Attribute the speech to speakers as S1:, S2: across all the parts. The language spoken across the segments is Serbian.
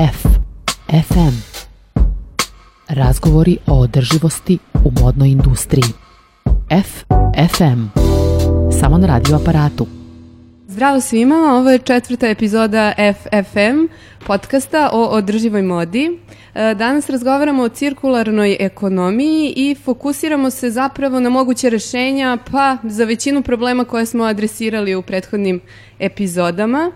S1: F. FM. Razgovori o održivosti u modnoj industriji. F. FM. Samo na radio aparatu.
S2: Zdravo svima, ovo je četvrta epizoda FFM podcasta o održivoj modi. E, danas razgovaramo o cirkularnoj ekonomiji i fokusiramo se zapravo na moguće rešenja pa za većinu problema koje smo adresirali u prethodnim epizodama.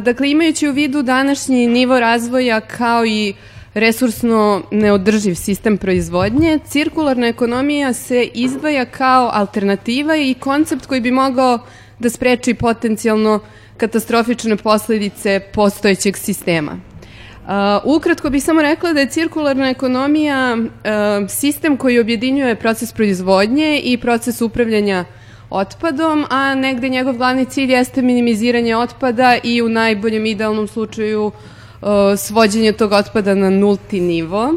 S2: Dakle, imajući u vidu današnji nivo razvoja kao i resursno neodrživ sistem proizvodnje, cirkularna ekonomija se izdvaja kao alternativa i koncept koji bi mogao da spreči potencijalno katastrofične posledice postojećeg sistema. Uh, ukratko bih samo rekla da je cirkularna ekonomija uh, sistem koji objedinjuje proces proizvodnje i proces upravljanja otpadom, a negde njegov glavni cilj jeste minimiziranje otpada i u najboljem idealnom slučaju uh, svođenje tog otpada na nulti nivo.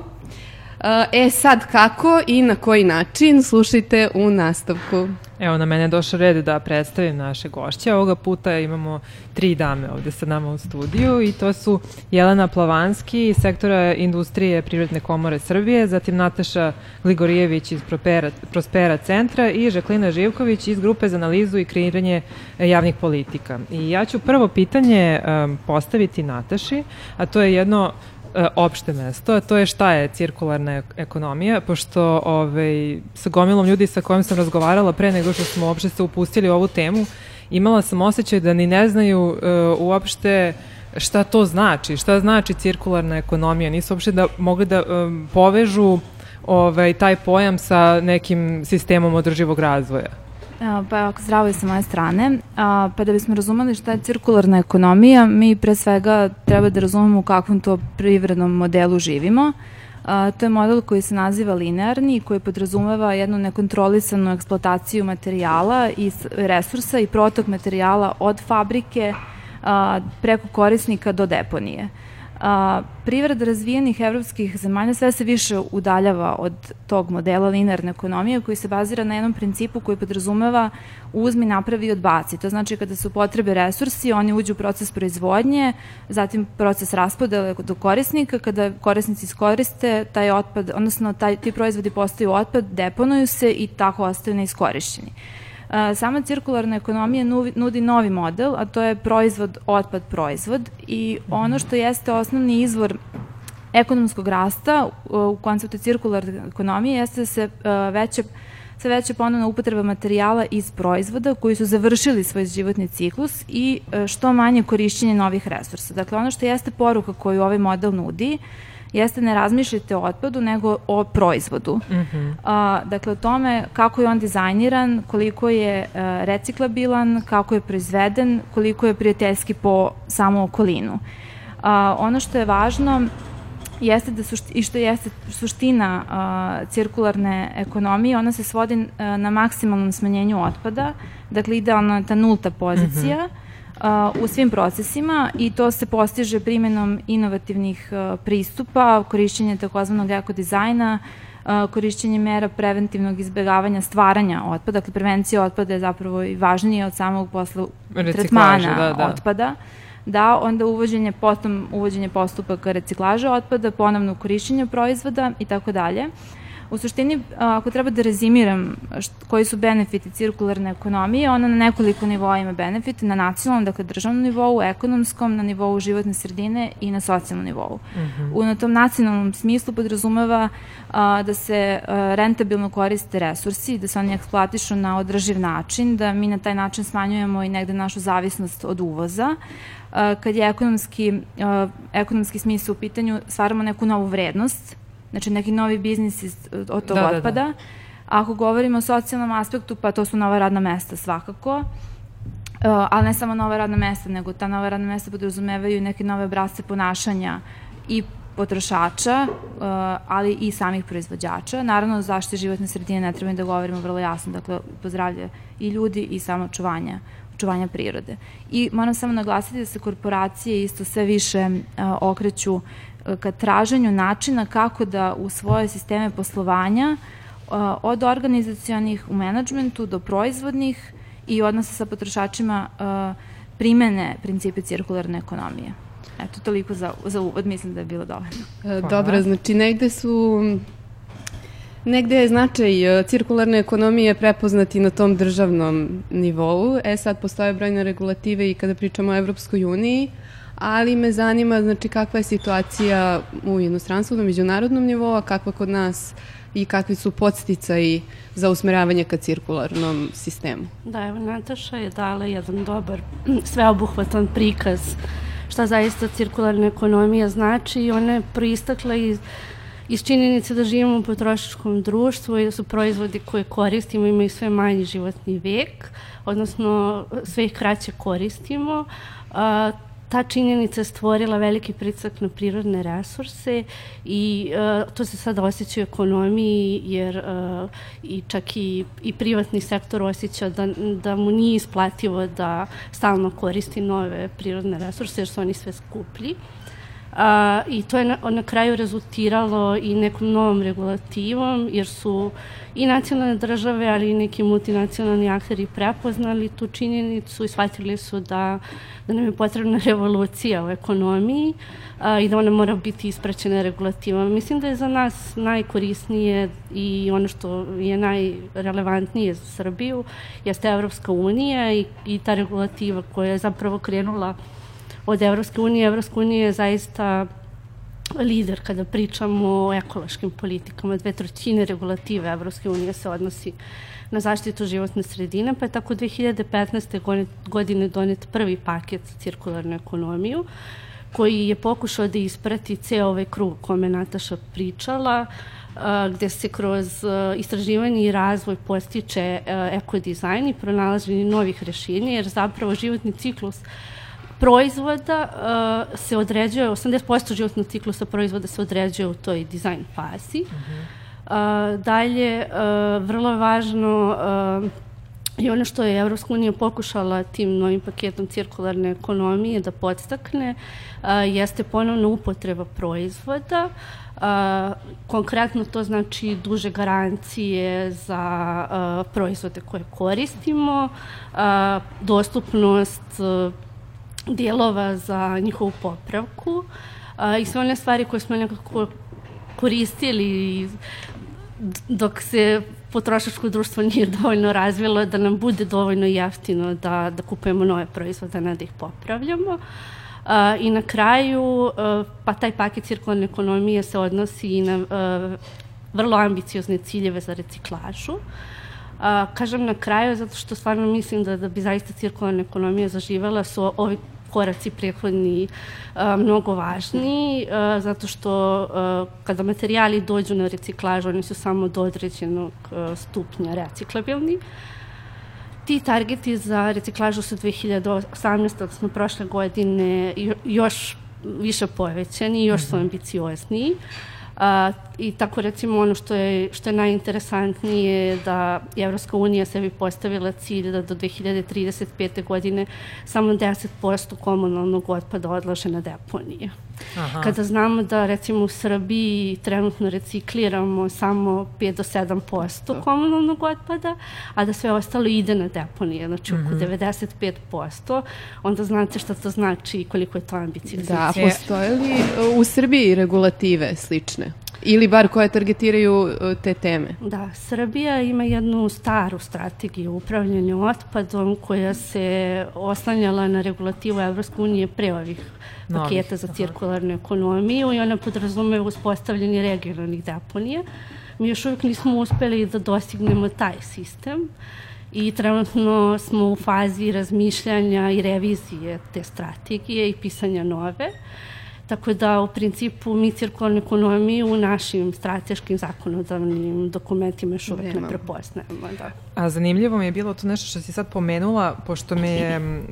S2: E sad kako i na koji način slušajte u nastavku.
S3: Evo, na mene je došao red da predstavim naše gošće. Ovoga puta imamo tri dame ovde sa nama u studiju i to su Jelena Plavanski iz sektora industrije Privredne komore Srbije, zatim Nataša Gligorijević iz Prospera, Prospera centra i Žaklina Živković iz grupe za analizu i kreiranje javnih politika. I ja ću prvo pitanje um, postaviti Nataši, a to je jedno opšte mesto, a to je šta je cirkularna ekonomija, pošto ovaj, sa gomilom ljudi sa kojim sam razgovarala pre nego što smo uopšte se upustili u ovu temu, imala sam osjećaj da ni ne znaju uh, uopšte šta to znači, šta znači cirkularna ekonomija, nisu uopšte da mogli da um, povežu ovaj, taj pojam sa nekim sistemom održivog razvoja.
S4: Pa zdravo je sa moje strane. Pa da bismo razumeli šta je cirkularna ekonomija, mi pre svega treba da razumemo u kakvom to privrednom modelu živimo. To je model koji se naziva linearni i koji podrazumeva jednu nekontrolisanu eksploataciju materijala i resursa i protok materijala od fabrike preko korisnika do deponije. A, privreda razvijenih evropskih zemalja sve se više udaljava od tog modela linearne ekonomije koji se bazira na jednom principu koji podrazumeva uzmi, napravi i odbaci. To znači kada su potrebe resursi, oni uđu u proces proizvodnje, zatim proces raspodele do korisnika, kada korisnici iskoriste taj otpad, odnosno taj, ti proizvodi postaju otpad, deponuju se i tako ostaju neiskorišćeni. Sama cirkularna ekonomija nudi novi model, a to je proizvod, otpad, proizvod i ono što jeste osnovni izvor ekonomskog rasta u konceptu cirkularne ekonomije jeste da se veće sve veća ponovna upotreba materijala iz proizvoda koji su završili svoj životni ciklus i što manje korišćenje novih resursa. Dakle, ono što jeste poruka koju ovaj model nudi jeste ne razmišljate o otpadu, nego o proizvodu. Mm -hmm. a, dakle, o tome kako je on dizajniran, koliko je a, e, reciklabilan, kako je proizveden, koliko je prijateljski po samu okolinu. A, ono što je važno jeste da sušti, i što jeste suština a, cirkularne ekonomije, ona se svodi a, na maksimalnom smanjenju otpada, dakle idealno je ta nulta pozicija, mm -hmm u svim procesima i to se postiže primjenom inovativnih pristupa, korišćenje takozvanog ekodizajna, korišćenje mera preventivnog izbjegavanja stvaranja otpada, dakle prevencija otpada je zapravo i važnija od samog posla tretmana da, da. otpada da onda uvođenje, potom uvođenje postupaka reciklaže otpada, ponovno korišćenje proizvoda i tako dalje. U suštini, ako treba da rezimiram koji su benefiti cirkularne ekonomije, ona na nekoliko nivoa ima benefite, na nacionalnom, dakle državnom nivou, ekonomskom, na nivou životne sredine i na socijalnom nivou. Mm -hmm. U, na tom nacionalnom smislu podrazumeva a, da se a, rentabilno koriste resursi, da se oni eksploatišu na održiv način, da mi na taj način smanjujemo i negde našu zavisnost od uvoza, kad je ekonomski, ekonomski smisao u pitanju, stvaramo neku novu vrednost znači neki novi biznis iz, od tog da, otpada. Da, da. Ako govorimo o socijalnom aspektu, pa to su nova radna mesta svakako, uh, ali ne samo nova radna mesta, nego ta nova radna mesta podrazumevaju neke nove obrazce ponašanja i potrošača, uh, ali i samih proizvođača. Naravno, zaštite životne sredine ne trebamo da govorimo vrlo jasno, dakle, pozdravlja i ljudi i samo očuvanja očuvanja prirode. I moram samo naglasiti da se korporacije isto sve više uh, okreću ka traženju načina kako da u svoje sisteme poslovanja od organizacijonih u menadžmentu do proizvodnih i odnose sa potrošačima primene principe cirkularne ekonomije. Eto, toliko za, za uvod, mislim da je bilo dovoljno.
S2: E, dobro, znači negde su Negde je značaj e, cirkularne ekonomije prepoznati na tom državnom nivou. E sad postoje brojne regulative i kada pričamo o Evropskoj uniji, ali me zanima znači kakva je situacija u inostranstvu na međunarodnom nivou, a kakva kod nas i kakvi su podsticaji za usmeravanje ka cirkularnom sistemu.
S5: Da, evo Nataša je dala jedan dobar, sveobuhvatan prikaz šta zaista cirkularna ekonomija znači i ona je proistakla iz iz činjenice da živimo u potrošačkom društvu i da su proizvodi koje koristimo imaju sve manji životni vek, odnosno sve ih kraće koristimo. A, ta činjenica je stvorila veliki pricak na prirodne resurse i uh, to se sad osjeća u ekonomiji jer uh, i čak i, i privatni sektor osjeća da, da mu nije isplativo da stalno koristi nove prirodne resurse jer su oni sve skuplji. A, I to je na, na kraju rezultiralo i nekom novom regulativom, jer su i nacionalne države, ali i neki multinacionalni akteri prepoznali tu činjenicu i shvatili su da, da nam je potrebna revolucija u ekonomiji a, i da ona mora biti ispraćena regulativama. Mislim da je za nas najkorisnije i ono što je najrelevantnije za Srbiju jeste Evropska unija i, i ta regulativa koja je zapravo krenula od Evropske unije. Evropska unija je zaista lider kada pričamo o ekološkim politikama. Dve trećine regulative Evropske unije se odnosi na zaštitu životne sredine, pa je tako 2015. godine donet prvi paket za cirkularnu ekonomiju, koji je pokušao da isprati ceo ovaj krug kome Nataša pričala, gde se kroz istraživanje i razvoj postiče ekodizajn i pronalaženje novih rešenja, jer zapravo životni ciklus proizvoda uh, se određuje, 80% životnog ciklusa proizvoda se određuje u toj dizajn fazi. Uh -huh. uh, dalje, uh, vrlo je važno uh, I ono što je Evropska unija pokušala tim novim paketom cirkularne ekonomije da podstakne uh, jeste ponovno upotreba proizvoda. Uh, konkretno to znači duže garancije za uh, proizvode koje koristimo, uh, dostupnost uh, dijelova za njihovu popravku a, i sve one stvari koje smo nekako koristili dok se potrošačko društvo nije dovoljno razvilo da nam bude dovoljno jeftino da, da kupujemo nove proizvode, ne da ih popravljamo. Uh, I na kraju, uh, pa taj paket cirkularne ekonomije se odnosi i na uh, vrlo ambiciozne ciljeve za reciklažu. Uh, kažem na kraju zato što stvarno mislim da, da bi zaista cirkularna ekonomija zaživela su ovi koraci prethodni mnogo važni, uh, zato što uh, kada materijali dođu na reciklažu, oni su samo do određenog uh, stupnja reciklabilni. Ti targeti za reciklažu su 2018. odnosno prošle godine još više povećani još su ambiciozniji. Uh, A, I tako recimo ono što je, što je najinteresantnije je da je Evropska unija sebi postavila cilj da do 2035. godine samo 10% komunalnog otpada odlaže na deponije. Aha. Kada znamo da recimo u Srbiji trenutno recikliramo samo 5 do 7% da. komunalnog otpada, a da sve ostalo ide na deponije, znači oko mm -hmm. 95%, onda znate šta to znači i koliko je to ambiciozno.
S2: Da, postoje li u Srbiji regulative slične? Ili bar koje targetiraju e, te teme.
S5: Da, Srbija ima jednu staru strategiju upravljanja otpadom koja se oslanjala na regulativu Evropske unije pre ovih Novih, paketa za cirkularnu ekonomiju i ona podrazume uspostavljanje regionalnih deponija. Mi još uvijek nismo uspeli da dostignemo taj sistem i trenutno smo u fazi razmišljanja i revizije te strategije i pisanja nove. Uh, Tako da, u principu, mi cirkularnu ekonomiju u našim strateškim zakonodavnim dokumentima još uvek ne prepoznajemo. Da.
S3: A zanimljivo mi je bilo to nešto što si sad pomenula, pošto me je, um,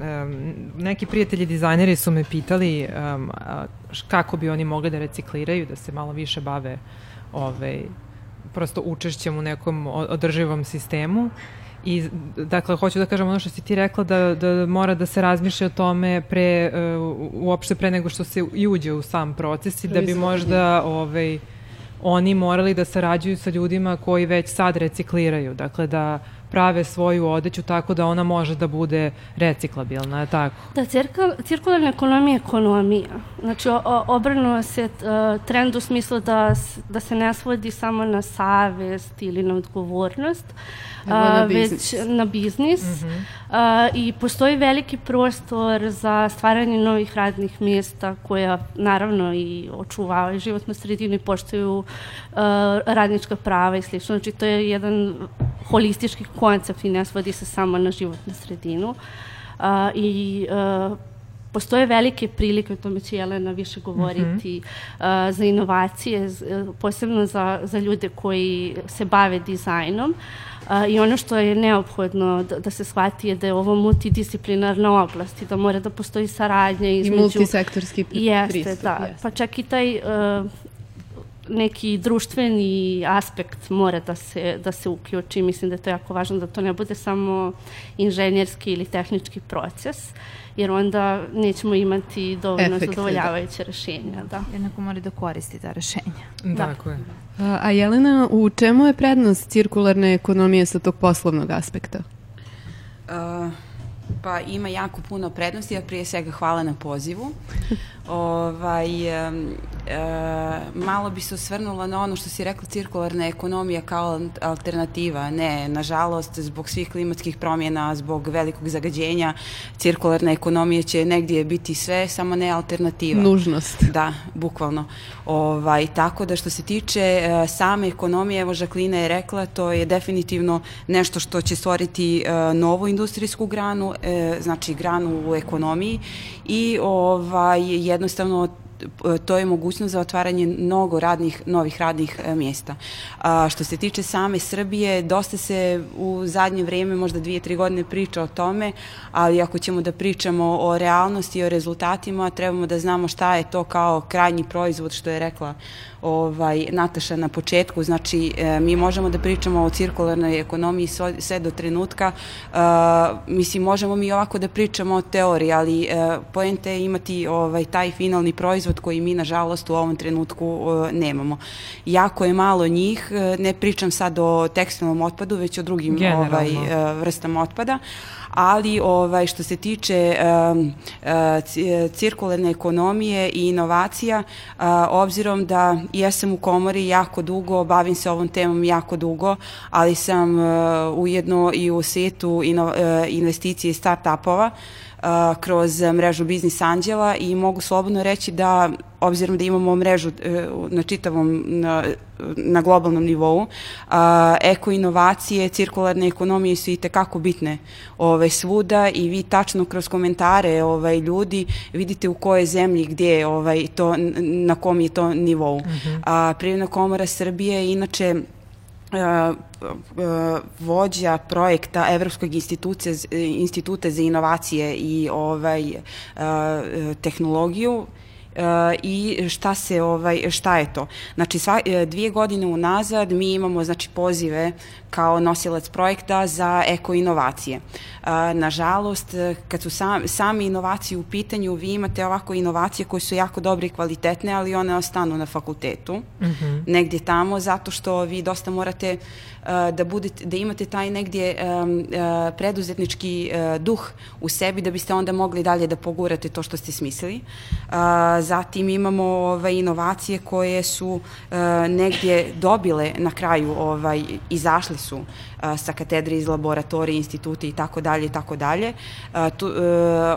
S3: neki prijatelji dizajneri su me pitali um, kako bi oni mogli da recikliraju, da se malo više bave ovaj, prosto učešćem u nekom održivom sistemu. I, dakle, hoću da kažem ono što si ti rekla, da, da mora da se razmišlja o tome pre, uh, uopšte pre nego što se i uđe u sam proces i da bi možda ovaj, oni morali da sarađuju sa ljudima koji već sad recikliraju. Dakle, da prave svoju odeću tako da ona može da bude reciklabilna, je tako?
S5: Da, cirkul, cirkularna ekonomija je ekonomija. Znači, obrnuo se uh, trend u smislu da, da se ne svodi samo na savest ili na odgovornost,
S2: na već
S5: na biznis. Mm -hmm. I postoji veliki prostor za stvaranje novih radnih mjesta koja naravno i očuvavaju životnu sredinu i poštuju radnička prava i slično. Znači to je jedan holistički koncept i ne svodi se samo na životnu sredinu. A, I postoje velike prilike, o tome će Jelena više govoriti, mm -hmm. uh, za inovacije, posebno za, za ljude koji se bave dizajnom. Uh, I ono što je neophodno da, da se shvati je da je ovo multidisciplinarna oblast i da mora da postoji saradnja između...
S2: I multisektorski
S5: jeste, pristup. Da, jeste. Pa čak i taj uh, neki društveni aspekt mora da se, da se uključi. Mislim da je to jako važno da to ne bude samo inženjerski ili tehnički proces. Jer onda nećemo imati dovoljno Efekte, zadovoljavajuće da. rešenja. Da.
S4: Jer neko mora da koristi ta rešenja.
S3: Da. Tako je.
S2: A, a Jelena, u čemu je prednost cirkularne ekonomije sa tog poslovnog aspekta?
S6: Uh, Pa ima jako puno prednosti, a prije svega hvala na pozivu. ovaj, e, malo bi se osvrnula na ono što si rekla, cirkularna ekonomija kao alternativa. Ne, nažalost, zbog svih klimatskih promjena, zbog velikog zagađenja, cirkularna ekonomija će negdje biti sve, samo ne alternativa.
S2: Nužnost.
S6: Da, bukvalno. Ovaj, tako da što se tiče e, same ekonomije, evo Žaklina je rekla, to je definitivno nešto što će stvoriti e, novu industrijsku granu, znači granu u ekonomiji i ovaj, jednostavno to je mogućnost za otvaranje mnogo radnih, novih radnih e, mjesta. A, što se tiče same Srbije, dosta se u zadnje vrijeme, možda dvije, tri godine priča o tome, ali ako ćemo da pričamo o realnosti i o rezultatima, trebamo da znamo šta je to kao krajnji proizvod, što je rekla ovaj, Nataša na početku, znači e, mi možemo da pričamo o cirkularnoj ekonomiji sve do trenutka, e, mislim možemo mi ovako da pričamo o teoriji, ali e, poente je imati ovaj, taj finalni proizvod koji mi nažalost u ovom trenutku e, nemamo. Jako je malo njih, e, ne pričam sad o tekstilnom otpadu, već o drugim ovaj, e, vrstama otpada, ali ovaj, što se tiče um, uh, cirkularne ekonomije i inovacija, uh, obzirom da jesam u komori jako dugo, bavim se ovom temom jako dugo, ali sam uh, ujedno i u svetu ino, uh, investicije i start-upova, kroz mrežu Biznis Anđela i mogu slobodno reći da obzirom da imamo mrežu e, na čitavom na, na globalnom nivou a, eko inovacije, cirkularne ekonomije su i tekako bitne ovaj, svuda i vi tačno kroz komentare ovaj, ljudi vidite u kojoj zemlji gdje ovaj, to, na kom je to nivou. Uh mhm. -huh. a, Privredna komora Srbije inače vođa projekta Evropskog instituta za inovacije i ovaj tehnologiju i šta se ovaj šta je to. Znači sva, e, dvije godine unazad mi imamo znači pozive kao nosilac projekta za eko inovacije. Nažalost, kad su sam, same inovacije u pitanju, vi imate ovako inovacije koje su jako dobre i kvalitetne, ali one ostanu na fakultetu, mm -hmm. negdje tamo, zato što vi dosta morate da, budete, da imate taj negdje preduzetnički uh, duh u sebi da biste onda mogli dalje da pogurate to što ste smislili. Zatim imamo ovaj, inovacije koje su uh, negdje dobile na kraju, ovaj, izašle su sa katedre iz laboratorije, institute i tako dalje i tako dalje. E,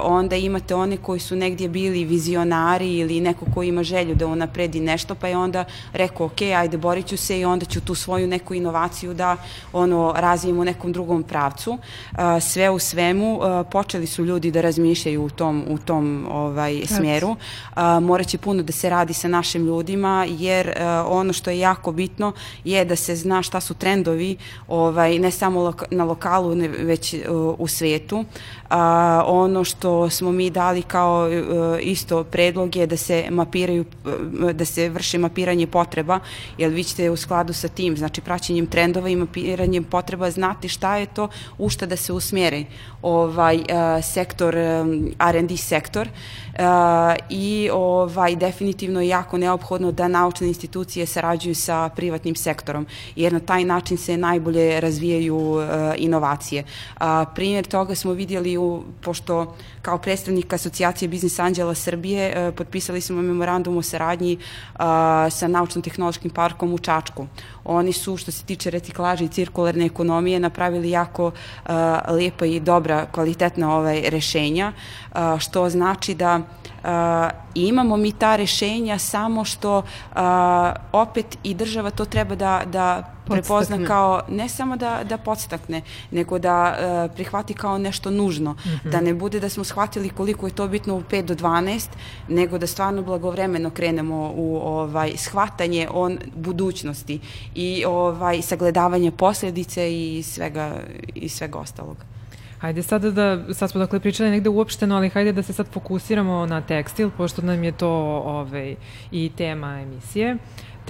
S6: onda imate one koji su negdje bili vizionari ili neko ko ima želju da unapredi nešto, pa je onda rekao, ok, ajde borit ću se i onda ću tu svoju neku inovaciju da ono razvijem u nekom drugom pravcu. Sve u svemu počeli su ljudi da razmišljaju u tom, u tom ovaj, smjeru. Morat će puno da se radi sa našim ljudima, jer ono što je jako bitno je da se zna šta su trendovi ovaj, ne samo na lokalu, ne, već uh, u svetu. A, ono što smo mi dali kao uh, isto predlog je da se mapiraju, uh, da se vrši mapiranje potreba, jer vi ćete u skladu sa tim, znači praćenjem trendova i mapiranjem potreba znati šta je to, u šta da se usmjeri ovaj uh, sektor, um, R&D sektor uh, i ovaj, definitivno je jako neophodno da naučne institucije sarađuju sa privatnim sektorom, jer na taj način se najbolje razvijaju uh, inovacije. A, primjer toga smo vidjeli, u, pošto kao predstavnik Asocijacije Biznis Anđela Srbije uh, potpisali smo memorandum o saradnji uh, sa Naučno-tehnološkim parkom u Čačku. Oni su, što se tiče reciklaže i cirkularne ekonomije, napravili jako lepa i dobra, kvalitetna ovaj, rešenja, što znači da imamo mi ta rešenja, samo što opet i država to treba da, da prepozna kao, ne samo da, da podstakne, nego da uh, prihvati kao nešto nužno. Mm -hmm. Da ne bude da smo shvatili koliko je to bitno u 5 do 12, nego da stvarno blagovremeno krenemo u ovaj shvatanje on budućnosti i ovaj sagledavanje posledice i svega i svega ostalog.
S3: Hajde sada da, sad smo dakle pričali negde uopšteno, ali hajde da se sad fokusiramo na tekstil, pošto nam je to ovaj, i tema emisije.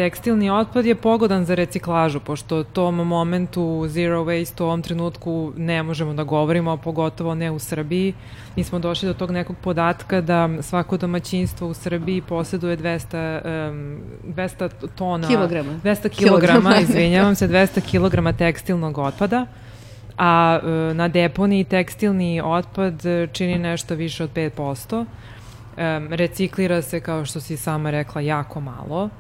S3: Tekstilni otpad je pogodan za reciklažu, pošto u tom momentu zero waste u ovom trenutku ne možemo da govorimo, pogotovo ne u Srbiji. Mi smo došli do tog nekog podatka da svako domaćinstvo u Srbiji posjeduje 200, um, 200 tona...
S2: Kilograma.
S3: 200 kilograma, izvinjavam se, 200 kilograma tekstilnog otpada a e, na deponiji tekstilni otpad čini nešto više od 5%. Um, reciklira se, kao što si sama rekla, jako malo.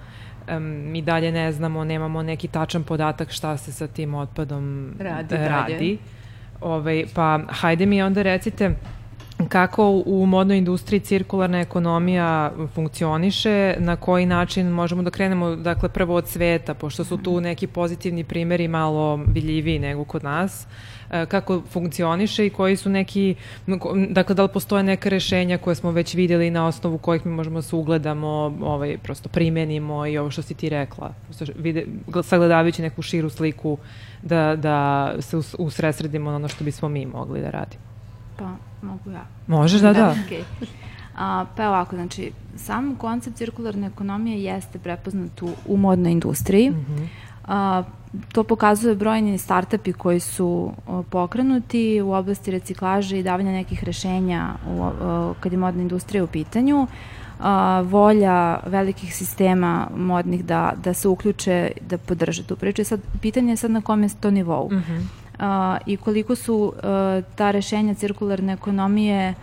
S3: Um, mi dalje ne znamo, nemamo neki tačan podatak šta se sa tim otpadom
S2: radi.
S3: radi. Ove, ovaj, pa hajde mi onda recite kako u modnoj industriji cirkularna ekonomija funkcioniše, na koji način možemo da krenemo, dakle, prvo od sveta, pošto su tu neki pozitivni primeri malo vidljiviji nego kod nas, e, kako funkcioniše i koji su neki, dakle, da li postoje neka rešenja koje smo već videli na osnovu kojih mi možemo da se ugledamo, ovaj, prosto primenimo i ovo što si ti rekla, vide, sagledavajući neku širu sliku da, da se usresredimo na ono što bismo mi mogli da radimo.
S4: Pa, mogu ja.
S3: Možeš, da, da. da.
S4: Okay. A, pa ovako, znači, sam koncept cirkularne ekonomije jeste prepoznat u, u modnoj industriji. Mm -hmm. A, to pokazuje brojni startupi koji su o, pokrenuti u oblasti reciklaže i davanja nekih rešenja u, o, kad je modna industrija u pitanju. A, volja velikih sistema modnih da, da se uključe, da podrže tu priču. Sad, pitanje je sad na kom je to nivou. Mm -hmm a, i koliko su ta rešenja cirkularne ekonomije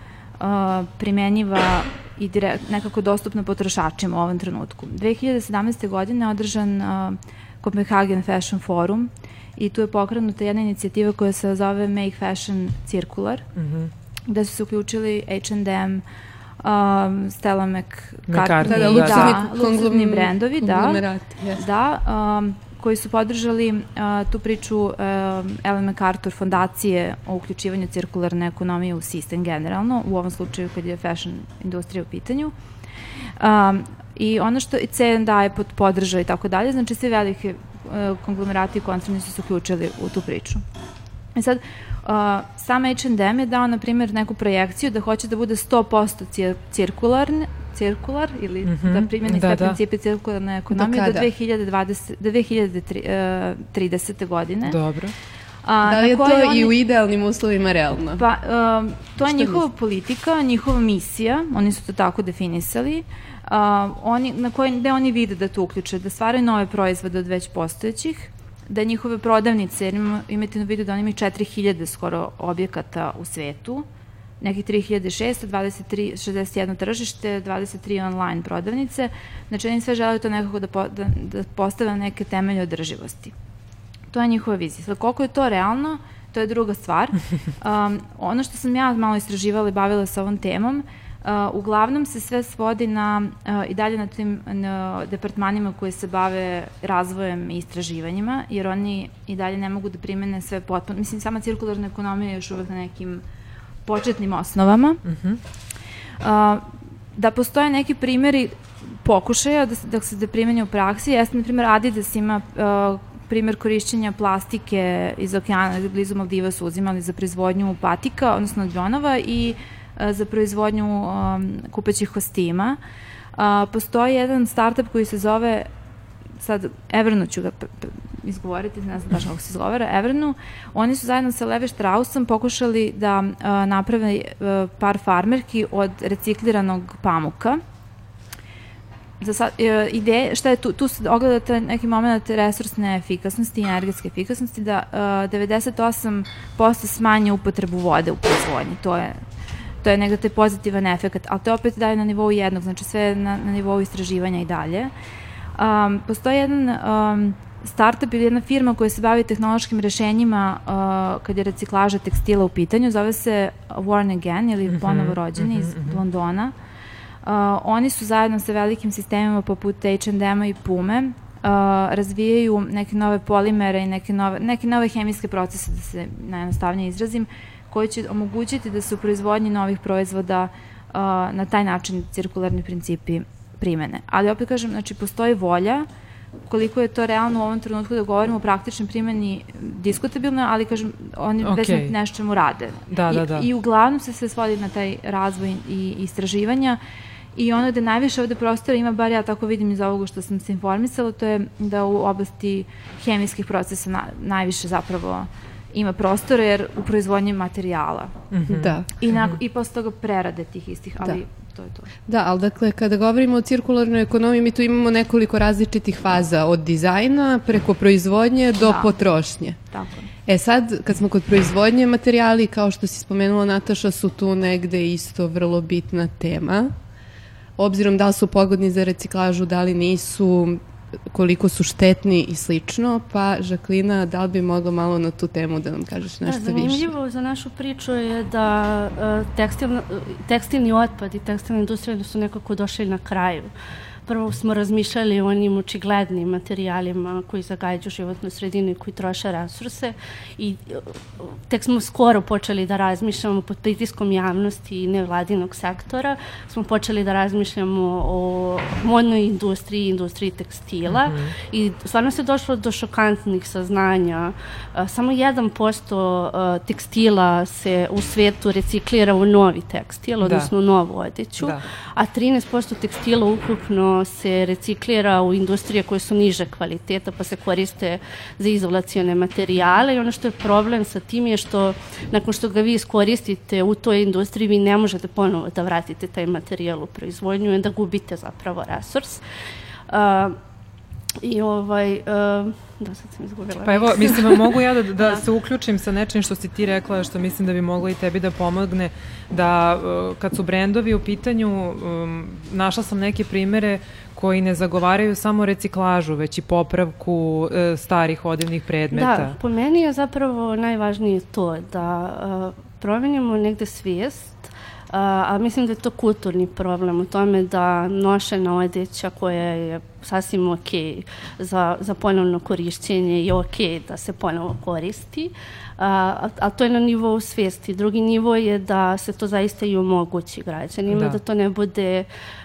S4: primenjiva i direkt, nekako dostupna potrošačima u ovom trenutku. 2017. godine je održan Copenhagen Fashion Forum i tu je pokrenuta jedna inicijativa koja se zove Make Fashion Circular, mm -hmm. gde su se uključili H&M, um, Stella McCartney, da, da, da, luksuzni brendovi, da, yes. da um, koji su podržali uh, tu priču uh, Ellen MacArthur fondacije o uključivanju cirkularne ekonomije u sistem generalno, u ovom slučaju kad je fashion industrija u pitanju. Um, I ono što i CN daje pod podržaj i tako dalje, znači svi velike uh, konglomerati i koncerni su se uključili u tu priču. I sad, uh, sam H&M je dao, na primjer, neku projekciju da hoće da bude 100% cirkularne, cirkular ili mm -hmm. da primjeni da, sve da. principe cirkularne ekonomije do, do 2020, do 2030. Uh, godine.
S3: Dobro.
S2: A, da li je to oni, i u idealnim uslovima realno?
S4: Pa, um, to je njihova misli? politika, njihova misija, oni su to tako definisali, uh, oni, na koji, gde oni vide da to uključe, da stvaraju nove proizvode od već postojećih, da njihove prodavnice, jer imate na vidu da oni imaju 4000 skoro objekata u svetu, nekih 3600, 23, 61 tržište, 23 online prodavnice. Znači, oni sve žele to nekako da, po, da, da postave neke temelje održivosti. To je njihova vizija. Sada, koliko je to realno, to je druga stvar. Um, ono što sam ja malo istraživala i bavila sa ovom temom, Uh, uglavnom se sve svodi na, uh, i dalje na tim na departmanima koji se bave razvojem i istraživanjima, jer oni i dalje ne mogu da primene sve potpuno. Mislim, sama cirkularna ekonomija je još uvek na nekim početnim osnovama. Uh -huh. uh, da postoje neki primjeri pokušaja da, da se da primenja u praksi. Jeste, na primjer, Adidas ima uh, primjer korišćenja plastike iz okeana, blizu Maldiva su uzimali za proizvodnju patika, odnosno džonova i uh, za proizvodnju um, kupećih kostima. Uh, postoji jedan startup koji se zove sad Evernu ću ga izgovoriti, ne znam tačno kako se izgovara, Evernu, oni su zajedno sa Leve Strausom pokušali da uh, naprave uh, par farmerki od recikliranog pamuka. Za sad, e, ideje, šta je tu, tu se ogledate neki moment resursne efikasnosti i energetske efikasnosti, da e, 98% smanje upotrebu vode u proizvodnji, to je to je negde taj pozitivan efekt, ali to opet daje na nivou jednog, znači sve na, na nivou istraživanja i dalje. Um, postoji jedan um, startup ili jedna firma koja se bavi tehnološkim rešenjima uh, kad je reciklaža tekstila u pitanju, zove se Warn Again ili mhm, ponovo rođeni mm -hmm, iz mm -hmm. Londona. Uh, oni su zajedno sa velikim sistemima poput H&M-a i Pume uh, razvijaju neke nove polimere i neke nove, neke nove hemijske procese, da se najjednostavnije izrazim, koji će omogućiti da se u proizvodnji novih proizvoda uh, na taj način cirkularni principi primene. Ali opet kažem, znači postoji volja, koliko je to realno u ovom trenutku da govorimo o praktičnoj primjeni diskutabilno, ali kažem, oni okay. već na nešćemu rade.
S3: Da, da, da.
S4: I, I uglavnom se sve svodi na taj razvoj i istraživanja i ono gde najviše ovde prostora ima, bar ja tako vidim iz ovoga što sam se informisala, to je da u oblasti hemijskih procesa na, najviše zapravo ima prostora jer u proizvodnji materijala.
S2: Mm -hmm. Da.
S4: I, na, mm -hmm. i posle toga prerade tih istih, ali da to je to.
S2: Da, ali dakle, kada govorimo o cirkularnoj ekonomiji, mi tu imamo nekoliko različitih faza, od dizajna preko proizvodnje do da. potrošnje.
S4: Tako
S2: E sad, kad smo kod proizvodnje materijali, kao što si spomenula Nataša, su tu negde isto vrlo bitna tema. Obzirom da li su pogodni za reciklažu, da li nisu, koliko su štetni i slično, pa Žaklina, da li bi mogla malo na tu temu da nam kažeš nešto
S5: da,
S2: više?
S5: Zanimljivo za našu priču je da uh, tekstil, tekstilni otpad i tekstilna industrija da su nekako došli na kraju. Uh, prvo smo razmišljali o onim očiglednim materijalima koji zagađaju životnu sredinu i koji troše resurse i tek smo skoro počeli da razmišljamo pod pritiskom javnosti i nevladinog sektora, smo počeli da razmišljamo o modnoj industriji, industriji tekstila mm -hmm. i stvarno se došlo do šokantnih saznanja. Samo 1% tekstila se u svetu reciklira u novi tekstil, da. odnosno da. novu odeću, da. a 13% tekstila ukupno se reciklira u industrije koje su niže kvaliteta pa se koriste za izolacione materijale i ono što je problem sa tim je što nakon što ga vi iskoristite u toj industriji vi ne možete ponovo da vratite taj materijal u proizvodnju i da gubite zapravo resurs. Uh, I ovaj, uh, da sad sam izgubila.
S3: Pa evo, mislim, mogu ja da, da, da se uključim sa nečim što si ti rekla, što mislim da bi moglo i tebi da pomogne, da uh, kad su brendovi u pitanju, um, našla sam neke primere koji ne zagovaraju samo reciklažu, već i popravku uh, starih odivnih predmeta.
S5: Da, po meni je zapravo najvažnije to da uh, promenimo negde svijest a mislim da je to kulturni problem u tome da nošena odeća koja je sasvim ok za, za ponovno korišćenje je ok da se ponovo koristi, a, a to je na nivou svijesti. Drugi nivo je da se to zaista i omogući građanima, da, da to ne bude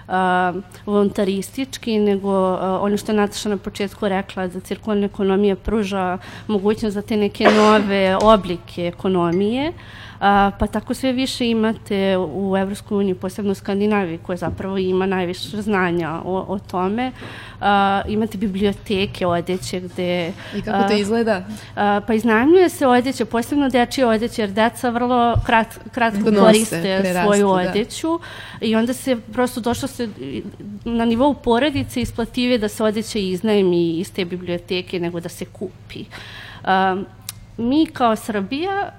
S5: a, voluntaristički, nego a, ono što je Nataša na početku rekla, da cirkularna ekonomija pruža mogućnost za te neke nove oblike ekonomije, A, pa tako sve više imate u Evropskoj uniji, posebno u Skandinaviji, koja zapravo ima najviše znanja o, o tome. A, imate biblioteke odeće gde...
S2: I kako to izgleda?
S5: A, pa iznajmljuje se odeće, posebno dečije odeće, jer deca vrlo krat, kratko Donose, koriste prerastu, svoju da. odeću da. i onda se prosto došlo se na nivou porodice isplative da se odeće iznajmi iz te biblioteke nego da se kupi. Um, mi kao Srbija,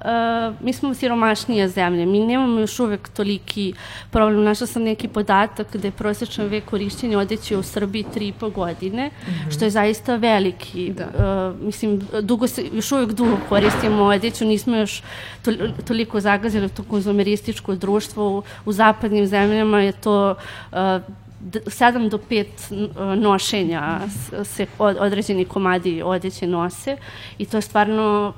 S5: uh, mi smo siromašnija zemlja, mi nemamo još uvek toliki problem. Našla sam neki podatak gde je prosječan vek korišćenja odeće u Srbiji 3,5 godine, mm -hmm. što je zaista veliki. Da. Uh, mislim, dugo se, još uvek dugo koristimo odeću, nismo još to, toliko zagazili to konzumerističko društvo. U, u zapadnim zemljama je to uh, 7 do 5 nošenja se određeni komadi odeće nose i to je stvarno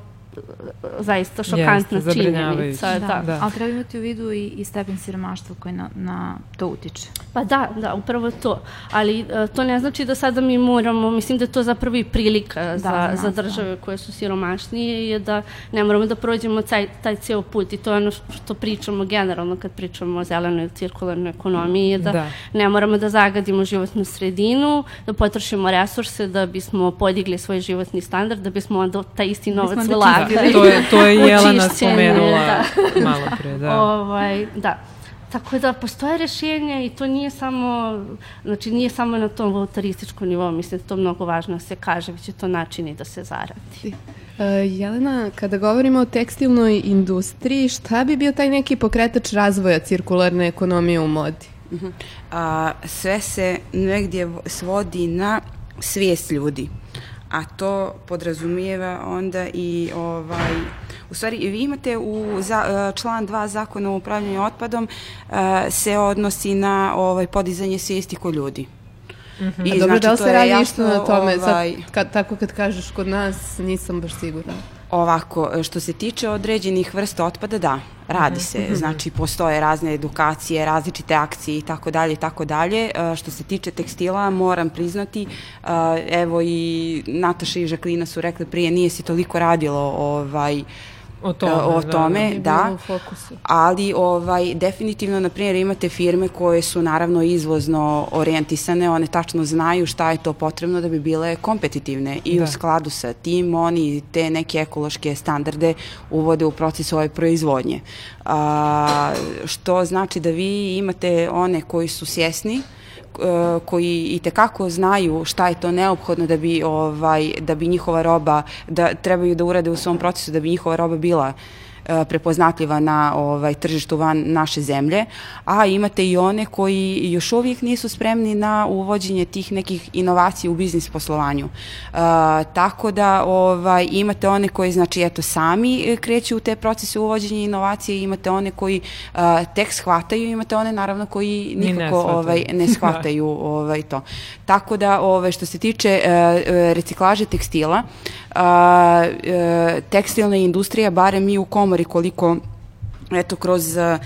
S5: zaista šokantna Jeste, činjenica.
S4: Da, da. da. Ali treba imati u vidu i, i stepen siromaštva koji na, na to utiče.
S5: Pa da, da, upravo to. Ali uh, to ne znači da sada mi moramo, mislim da je to zapravo i prilika da, za, za, za države da. koje su siromašnije je da ne moramo da prođemo taj, taj ceo put i to je ono što pričamo generalno kad pričamo o zelenoj cirkularnoj ekonomiji je da, da. ne moramo da zagadimo životnu sredinu, da potrošimo resurse da bismo podigli svoj životni standard, da bismo onda taj isti novac ulagali
S3: to je, to je Jelena spomenula da. malo pre, da.
S5: Ovaj, da. tako da postoje rešenja i to nije samo, znači nije samo na tom voluntarističkom nivou, mislim da to mnogo važno da se kaže, već je to načini da se zaradi.
S2: Uh, Jelena, kada govorimo o tekstilnoj industriji, šta bi bio taj neki pokretač razvoja cirkularne ekonomije u modi? Uh -huh.
S6: A, sve se negdje svodi na svijest ljudi, a to podrazumijeva onda i ovaj, u stvari vi imate u za, e, član 2 zakona o upravljanju otpadom e, se odnosi na ovaj podizanje svijesti kod ljudi.
S2: Mm -hmm. I, A dobro, znači, da li se radi isto na tome? Ovaj... Sad, kad, tako kad kažeš kod nas, nisam baš sigurna.
S6: Ovako, što se tiče određenih vrsta otpada, da, radi se. Mhm. Znači, postoje razne edukacije, različite akcije i tako dalje i tako dalje. E, što se tiče tekstila, moram priznati, e, evo i Nataša i Žaklina su rekli prije, nije se toliko radilo ovaj,
S3: o tome,
S6: o da, tome da, da ali ovaj, definitivno, na primjer, imate firme koje su naravno izvozno orijentisane, one tačno znaju šta je to potrebno da bi bile kompetitivne i da. u skladu sa tim oni te neke ekološke standarde uvode u proces ove proizvodnje. A, što znači da vi imate one koji su svjesni E, koji i tekako znaju šta je to neophodno da bi ovaj da bi njihova roba da trebaju da urade u svom procesu da bi njihova roba bila E, prepoznatljiva na ovaj, tržištu van naše zemlje, a imate i one koji još uvijek nisu spremni na uvođenje tih nekih inovacija u biznis poslovanju. E, tako da ovaj, imate one koji znači eto sami kreću u te procese uvođenja inovacije, imate one koji uh, tek shvataju, imate one naravno koji nikako ne ovaj, ne shvataju ovaj, to. Tako da ovaj, što se tiče uh, reciklaže tekstila, uh, tekstilna industrija, barem mi u komori koliko eto kroz uh,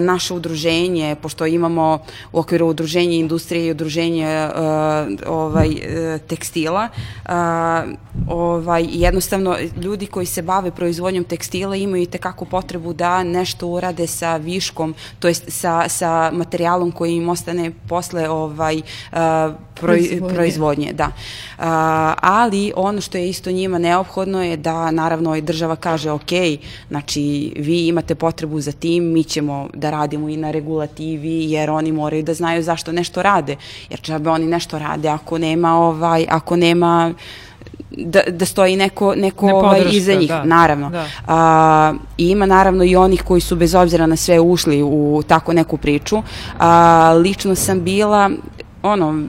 S6: naše udruženje pošto imamo u okviru udruženja industrije i udruženja uh, ovaj uh, tekstila ovaj jednostavno ljudi koji se bave proizvodnjom tekstila imaju i tekako potrebu da nešto urade sa viškom to jest sa sa materijalom koji im ostane posle ovaj proizvodnje. proizvodnje da uh, ali ono što je isto njima neophodno je da naravno i država kaže ok znači vi imate potrebu za tim, mi ćemo da radimo i na regulativi, jer oni moraju da znaju zašto nešto rade. Jer čabe oni nešto rade ako nema ovaj, ako nema da, da stoji neko, neko ne ovaj, iza njih, da. naravno. Da. A, I ima naravno i onih koji su bez obzira na sve ušli u tako neku priču. A, lično sam bila ono,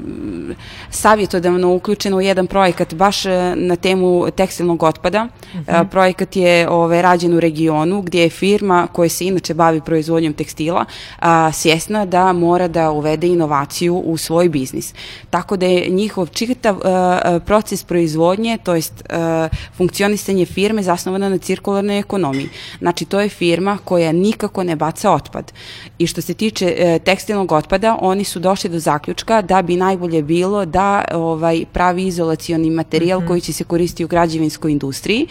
S6: savjetodavno uključena u jedan projekat baš e, na temu tekstilnog otpada. Uh mhm. -huh. Projekat je ovaj, rađen u regionu gdje je firma koja se inače bavi proizvodnjom tekstila a, svjesna da mora da uvede inovaciju u svoj biznis. Tako da je njihov čitav a, proces proizvodnje, to jest a, funkcionisanje firme zasnovana na cirkularnoj ekonomiji. Znači, to je firma koja nikako ne baca otpad. I što se tiče a, e, tekstilnog otpada, oni su došli do zaključka da bi najbolje bilo da ovaj pravi izolacioni materijal mm -hmm. koji će se koristiti u građevinskoj industriji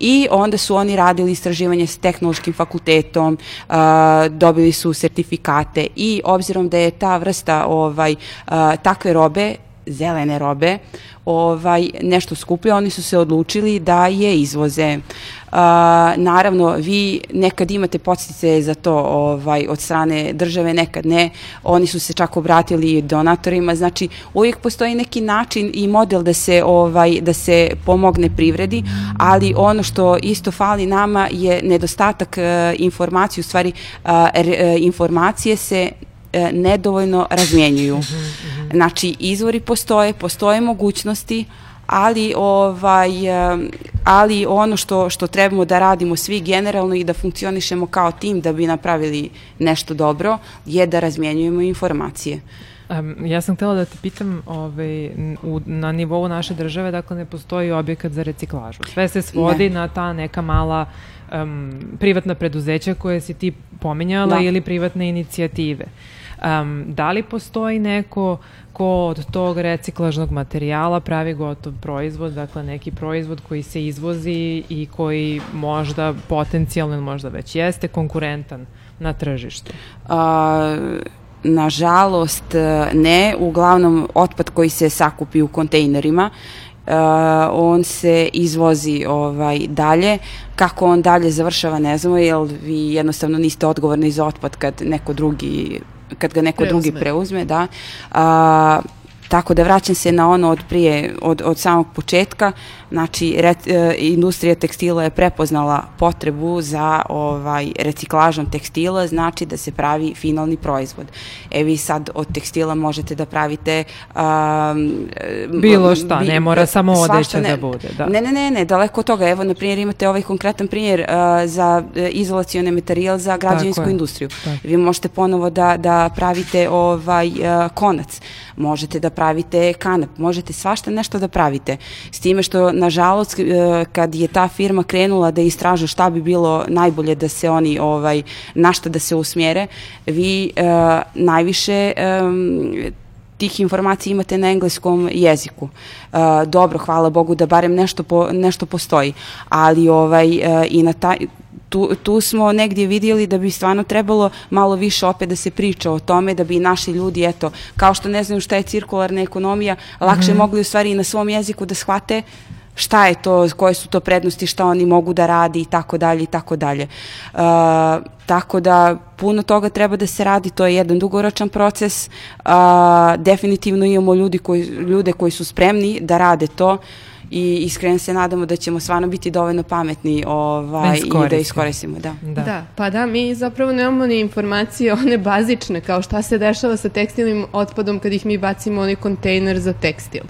S6: i onda su oni radili istraživanje s tehnološkim fakultetom, uh, dobili su sertifikate i obzirom da je ta vrsta ovaj uh, takve robe zelene robe ovaj, nešto skuplje, oni su se odlučili da je izvoze. Uh, naravno, vi nekad imate podstice za to ovaj, od strane države, nekad ne. Oni su se čak obratili donatorima, znači uvijek postoji neki način i model da se, ovaj, da se pomogne privredi, ali ono što isto fali nama je nedostatak uh, informacije, u stvari uh, re, uh, informacije se e, nedovoljno razmjenjuju. Mhm, mhm. Znači, izvori postoje, postoje mogućnosti, ali ovaj ali ono što što trebamo da radimo svi generalno i da funkcionišemo kao tim da bi napravili nešto dobro je da razmjenjujemo informacije.
S3: Um, ja sam htela da te pitam, ovaj, u, na nivou naše države, dakle, ne postoji objekat za reciklažu. Sve se svodi ne. na ta neka mala um, privatna preduzeća koje si ti pominjala da. ili privatne inicijative. Um, da li postoji neko ko od tog reciklažnog materijala pravi gotov proizvod, dakle neki proizvod koji se izvozi i koji možda potencijalno ili možda već jeste konkurentan na tržištu?
S6: A, nažalost ne, uglavnom otpad koji se sakupi u kontejnerima on se izvozi ovaj dalje. Kako on dalje završava ne znamo, jer vi jednostavno niste odgovorni za otpad kad neko drugi kad ga neko preuzme. drugi preuzme, da. A, Tako da vraćam se na ono od prije, od, od samog početka, znači re, e, industrija tekstila je prepoznala potrebu za ovaj reciklažom tekstila, znači da se pravi finalni proizvod. E vi sad od tekstila možete da pravite um,
S3: bilo šta, bi, ne mora samo odeća ne, da bude. Da.
S6: Ne, ne, ne, ne, daleko od toga. Evo, na primjer, imate ovaj konkretan primjer uh, za izolacione materijal za građevinsku Tako industriju. Tako. Vi možete ponovo da, da pravite ovaj uh, konac, možete da pravite kanap, možete svašta nešto da pravite. S time što, nažalost, e, kad je ta firma krenula da istražu šta bi bilo najbolje da se oni, ovaj, na šta da se usmjere, vi uh, najviše um, tih informacija imate na engleskom jeziku. Uh, dobro, hvala Bogu da barem nešto, po, nešto postoji, ali ovaj, uh, i na taj, tu, tu smo negdje vidjeli da bi stvarno trebalo malo više opet da se priča o tome, da bi naši ljudi, eto, kao što ne znaju šta je cirkularna ekonomija, lakše mm -hmm. mogli u stvari i na svom jeziku da shvate šta je to, koje su to prednosti, šta oni mogu da radi i tako dalje i tako dalje. Uh, tako da puno toga treba da se radi, to je jedan dugoročan proces. Uh, definitivno imamo ljudi koji, ljude koji su spremni da rade to. I iskreno se nadamo da ćemo stvarno biti dovoljno pametni ovaj, da i da iskoristimo. Da.
S2: Da. da, pa da, mi zapravo nemamo ni informacije one bazične, kao šta se dešava sa tekstilnim otpadom kad ih mi bacimo onaj kontejner za tekstil.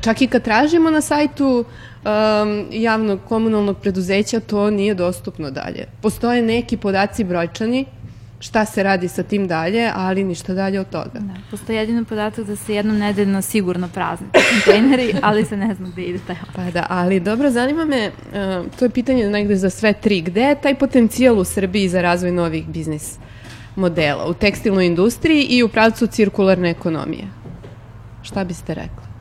S2: Čak i kad tražimo na sajtu um, javnog komunalnog preduzeća, to nije dostupno dalje. Postoje neki podaci brojčani, šta se radi sa tim dalje, ali ništa dalje od toga. Da,
S4: postoji jedino podatak da se jednom nedeljno sigurno prazne kontejneri, ali se ne zna gde ide taj
S2: Pa da, ali dobro, zanima me, uh, to je pitanje negde za sve tri, gde je taj potencijal u Srbiji za razvoj novih biznis modela u tekstilnoj industriji i u pravcu cirkularne ekonomije? Šta biste rekli?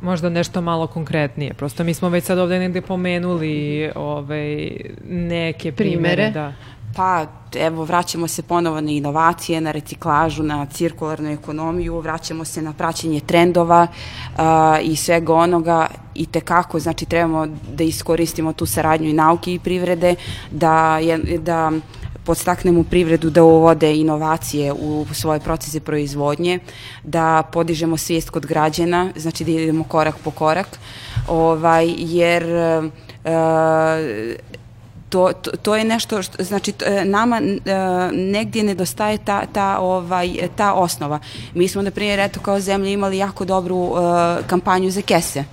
S3: Možda nešto malo konkretnije. Prosto mi smo već sad ovde negde pomenuli ovaj, neke primere. primere. Da.
S6: Pa, evo, vraćamo se ponovo na inovacije, na reciklažu, na cirkularnu ekonomiju, vraćamo se na praćenje trendova uh, i svega onoga i tekako, znači, trebamo da iskoristimo tu saradnju i nauke i privrede, da, je, da podstaknemo privredu da uvode inovacije u svoje procese proizvodnje, da podižemo svijest kod građana, znači da idemo korak po korak, ovaj, jer uh, to, to, to je nešto što, znači e, nama uh, negdje nedostaje ta, ta, ovaj, ta osnova. Mi smo, na primjer, eto kao zemlja imali jako dobru uh, kampanju za kese.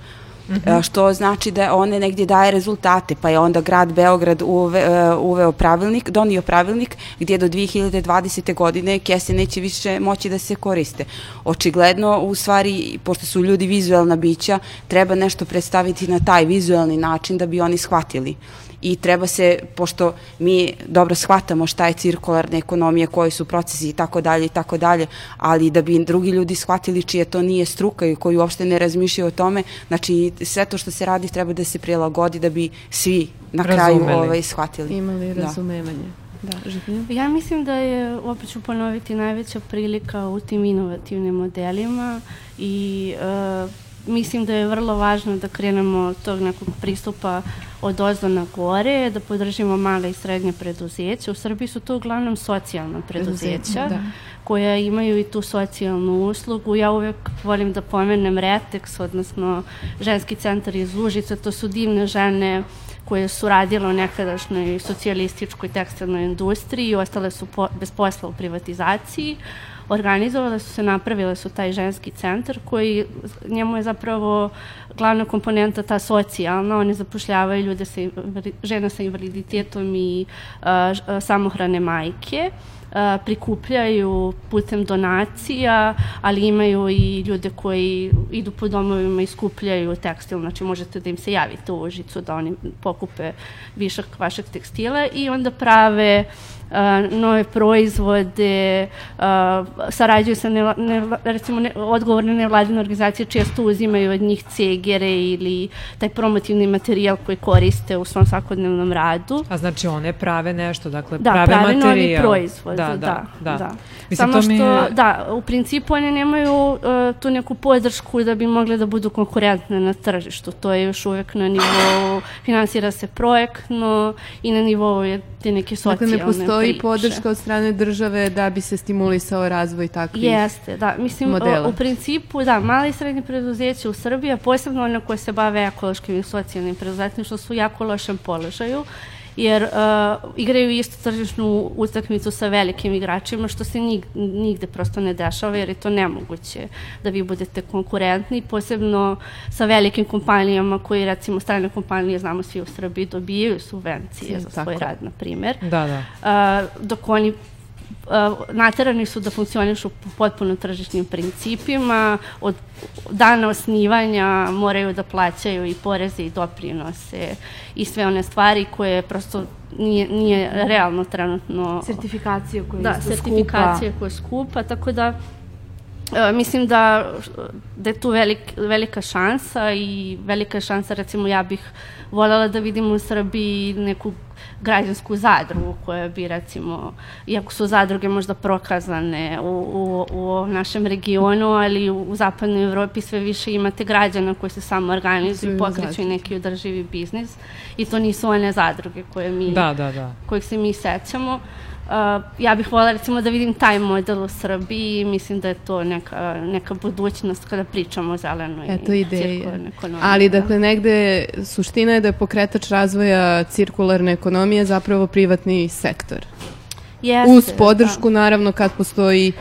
S6: Mm -hmm. što znači da one negdje daje rezultate, pa je onda grad Beograd uve, uveo pravilnik, donio pravilnik gdje do 2020. godine kese neće više moći da se koriste. Očigledno, u stvari, pošto su ljudi vizualna bića, treba nešto predstaviti na taj vizualni način da bi oni shvatili i treba se, pošto mi dobro shvatamo šta je cirkularna ekonomija, koji su procesi i tako dalje i tako dalje, ali da bi drugi ljudi shvatili čije to nije struka i koji uopšte ne razmišljaju o tome, znači sve to što se radi treba da se prilagodi da bi svi na kraju Razumeli. ovaj, shvatili.
S2: Imali da. razumevanje. Da.
S5: Da, Ja mislim da je, opet ću ponoviti, najveća prilika u tim inovativnim modelima i uh, mislim da je vrlo važno da krenemo od tog nekog pristupa od ozdo na gore, da podržimo male i srednje preduzeća. U Srbiji su to uglavnom socijalna preduzeća da. koja imaju i tu socijalnu uslugu. Ja uvek volim da pomenem Retex, odnosno ženski centar iz Užica. To su divne žene koje su radile u nekadašnjoj socijalističkoj tekstilnoj industriji i ostale su po, bez posla u privatizaciji. Uh, organizovale su se, napravile su taj ženski centar koji njemu je zapravo glavna komponenta ta socijalna, oni zapošljavaju ljude sa, žena sa invaliditetom i uh, samohrane majke prikupljaju putem donacija, ali imaju i ljude koji idu po domovima i skupljaju tekstil, znači možete da im se javite u Užicu da oni pokupe višak vašeg tekstila i onda prave nove proizvode, sarađuju sa ne, ne, recimo ne, odgovorne nevladine organizacije često uzimaju od njih cegere ili taj promotivni materijal koji koriste u svom svakodnevnom radu.
S3: A znači one prave nešto, dakle
S5: da,
S3: prave,
S5: prave
S3: materijal.
S5: novi proizvod, da.
S3: da, da, da. da.
S5: Mislim, Samo što, mi... da, u principu one nemaju uh, tu neku podršku da bi mogle da budu konkurentne na tržištu. To je još uvek na nivou, finansira se projektno i na nivou je te neke socijalne priče.
S2: Dakle, ne postoji priče. podrška od strane države da bi se stimulisao razvoj takvih
S5: Jeste, da. Mislim, modela. U, u principu, da, mali i srednji preduzeće u Srbiji, a posebno one koje se bave ekološkim i socijalnim preduzetništvom su jako lošem položaju jer uh, igraju istu tržišnu utakmicu sa velikim igračima, što se nig, nigde prosto ne dešava, jer je to nemoguće da vi budete konkurentni, posebno sa velikim kompanijama koji, recimo, strane kompanije, znamo svi u Srbiji, dobijaju subvencije za svoj rad, na primer.
S3: Da, da.
S5: Uh, dok oni naterani su da funkcionišu po potpuno tržišnim principima, od dana osnivanja moraju da plaćaju i poreze i doprinose i sve one stvari koje prosto nije, nije realno trenutno.
S4: Sertifikacije koje
S5: da, sertifikacije skupa. koje skupa, tako da E, mislim da, da je tu velik, velika šansa i velika šansa, recimo ja bih voljela da vidim u Srbiji neku građansku zadrugu koja bi recimo, iako su zadruge možda prokazane u, u, u našem regionu, ali u, u zapadnoj Evropi sve više imate građana koji se samo organizuju i pokreću i neki održivi biznis i to nisu one zadruge koje mi,
S3: da, da, da.
S5: kojih se mi sećamo. Uh, ja bih voljela recimo da vidim taj model u Srbiji i mislim da je to neka, neka budućnost kada pričamo o zelenoj
S2: Eto ideja. Ali da. dakle negde suština je da je pokretač razvoja cirkularne ekonomije zapravo privatni sektor. Jeste, Uz da. podršku da. naravno kad postoji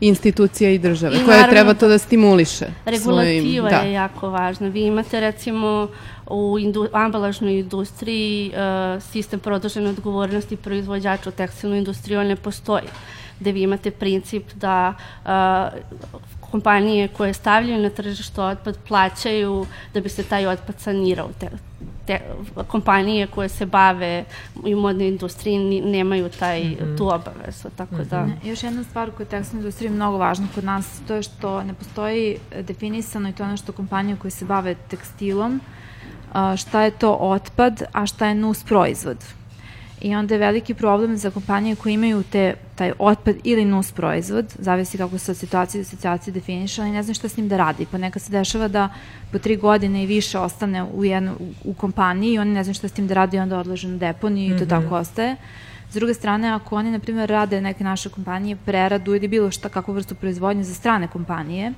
S2: institucija i države, I koja treba to da stimuliše.
S5: Regulativa svojim, da. je jako važna. Vi imate recimo u indu, ambalažnoj industriji uh, sistem produžene odgovornosti proizvođača u tekstilnoj industriji, on ne postoji gde vi imate princip da uh, kompanije koje stavljaju na tržište otpad plaćaju da bi se taj otpad sanirao. Te, te kompanije koje se bave i u modnoj industriji nemaju taj, mm -hmm. tu obavezu, tako mm -hmm. da...
S4: Ne, još jedna stvar koja je tekstilna industrija mnogo važna kod nas, to je što ne postoji definisano i to je ono što kompanije koje se bave tekstilom, šta je to otpad, a šta je nus proizvod. I onda je veliki problem za kompanije koje imaju te, taj otpad ili nus proizvod, zavisi kako se od situacije do situacije definiše, ali ne znam šta s njim da radi. Pa neka se dešava da po tri godine i više ostane u, jednu, u, u kompaniji i oni ne znam šta s tim da radi i onda odlaže na deponiju i mm -hmm. to mhm. tako ostaje. S druge strane, ako oni, na primjer, rade neke naše kompanije preradu ili bilo šta, kakvu vrstu proizvodnje za strane kompanije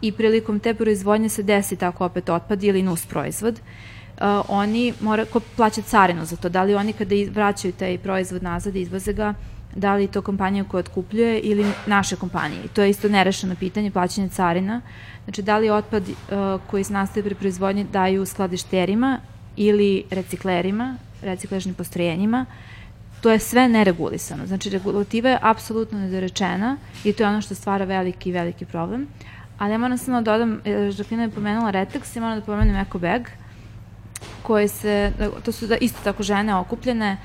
S4: i prilikom te proizvodnje se desi tako opet otpad ili nus proizvod, uh, oni mora ko plaća carinu za to. Da li oni kada vraćaju taj proizvod nazad i izvoze ga, da li to kompanija koja otkupljuje ili naše kompanije. I to je isto nerešeno pitanje plaćanja carina. Znači, da li otpad uh, koji nastaje pri proizvodnji daju skladišterima ili reciklerima, reciklažnim postrojenjima, to je sve neregulisano. Znači, regulativa je apsolutno nedorečena i to je ono što stvara veliki, veliki problem. Ali ja moram samo da dodam, Žaklina je pomenula Retex i moram da pomenem Eco Bag. Koje se, to su da isto tako žene okupljene,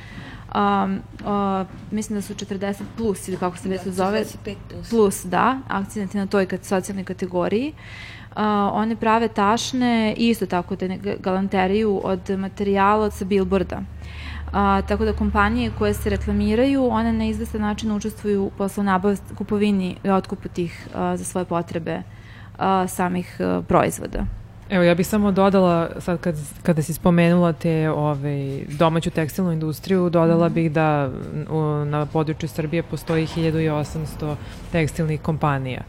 S4: um, uh, mislim da su 40 plus ili kako se već da, zove.
S6: 45 plus.
S4: Plus, da, akcijenti na toj kat, socijalnoj kategoriji. Uh, one prave tašne i isto tako te galanteriju od materijala sa billboarda. A, tako da kompanije koje se reklamiraju, one na izvestan način učestvuju posle nabav kupovini i otkupu tih a, za svoje potrebe a, samih a, proizvoda.
S3: Evo, ja bih samo dodala, sad kad, kada si spomenula te ove, ovaj, domaću tekstilnu industriju, dodala mm. bih da u, na području Srbije postoji 1800 tekstilnih kompanija.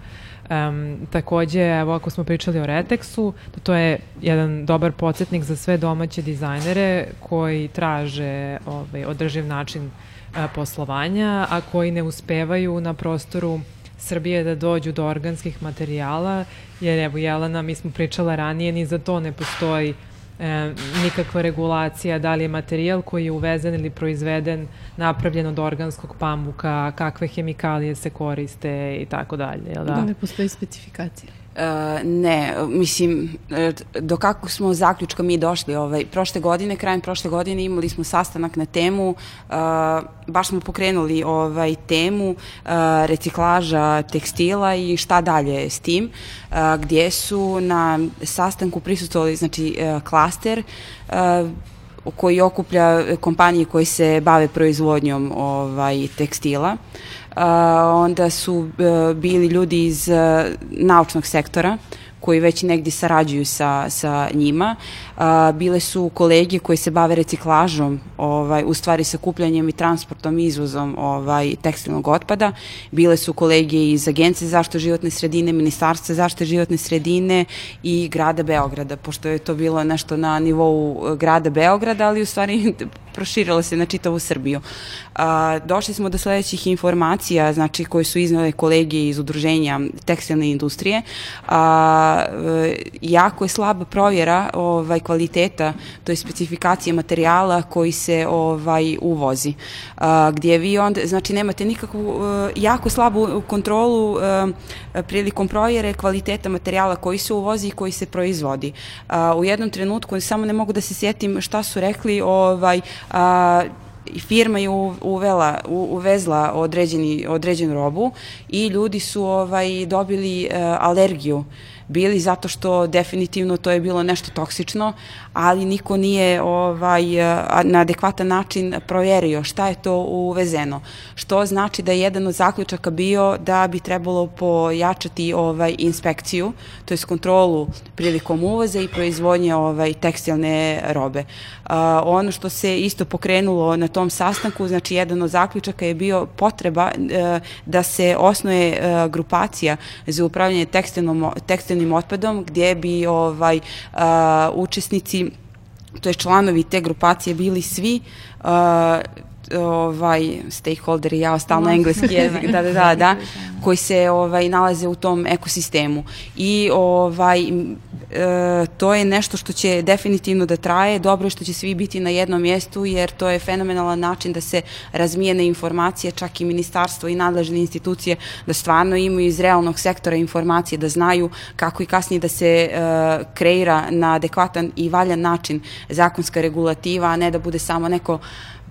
S3: Um, takođe, evo ako smo pričali o Retexu, da to je jedan dobar podsjetnik za sve domaće dizajnere koji traže ovaj, održiv način a, poslovanja, a koji ne uspevaju na prostoru Srbije da dođu do organskih materijala, jer evo Jelena, mi smo pričala ranije, ni za to ne postoji e, nikakva regulacija, da li je materijal koji je uvezen ili proizveden napravljen od organskog pamuka, kakve hemikalije se koriste i tako dalje. Da?
S2: da ne postoji specifikacija.
S6: Uh, ne, mislim, do kako smo zaključka mi došli, ovaj, prošle godine, krajem prošle godine imali smo sastanak na temu, uh, baš smo pokrenuli ovaj, temu uh, reciklaža tekstila i šta dalje s tim, uh, gdje su na sastanku prisustovali, znači, uh, klaster, uh, koji okuplja kompanije koji se bave proizvodnjom ovaj, tekstila. Onda su bili ljudi iz naučnog sektora, koji već negdje sarađuju sa, sa njima. A, bile su kolege koji se bave reciklažom, ovaj, u stvari sakupljanjem i transportom i izvozom ovaj, tekstilnog otpada. Bile su kolege iz Agencije zašto životne sredine, Ministarstva zaštite životne sredine i grada Beograda, pošto je to bilo nešto na nivou eh, grada Beograda, ali u stvari proširilo se na čitavu Srbiju. A, došli smo do sledećih informacija, znači koje su iznale kolege iz udruženja tekstilne industrije. A, e, jako je slaba provjera ovaj, kvaliteta, to je specifikacija materijala koji se ovaj uvozi. A, gdje vi onda, znači nemate nikakvu, e, jako slabu kontrolu e, prilikom provjere kvaliteta materijala koji se uvozi i koji se proizvodi. U jednom trenutku samo ne mogu da se sjetim šta su rekli, ovaj, a, firma je uvela, uvezla određeni, određenu robu i ljudi su ovaj, dobili uh, alergiju bili zato što definitivno to je bilo nešto toksično, ali niko nije ovaj, na adekvatan način proverio šta je to uvezeno. Što znači da je jedan od zaključaka bio da bi trebalo pojačati ovaj, inspekciju, to je kontrolu prilikom uvoza i proizvodnje ovaj, tekstilne robe. Uh, ono što se isto pokrenulo na tom sastanku, znači jedan od zaključaka je bio potreba uh, da se osnoje uh, grupacija za upravljanje tekstilnom, tekstilnim otpadom gdje bi ovaj, uh, učesnici to je članovi te grupacije bili svi ovaj stakeholder ja stalno engleski jezik da da da da koji se ovaj nalaze u tom ekosistemu. I ovaj e, to je nešto što će definitivno da traje. Dobro je što će svi biti na jednom mjestu jer to je fenomenalan način da se razmijene informacije čak i ministarstvo i nadležne institucije da stvarno imaju iz realnog sektora informacije da znaju kako i kasnije da se e, kreira na adekvatan i valjan način zakonska regulativa a ne da bude samo neko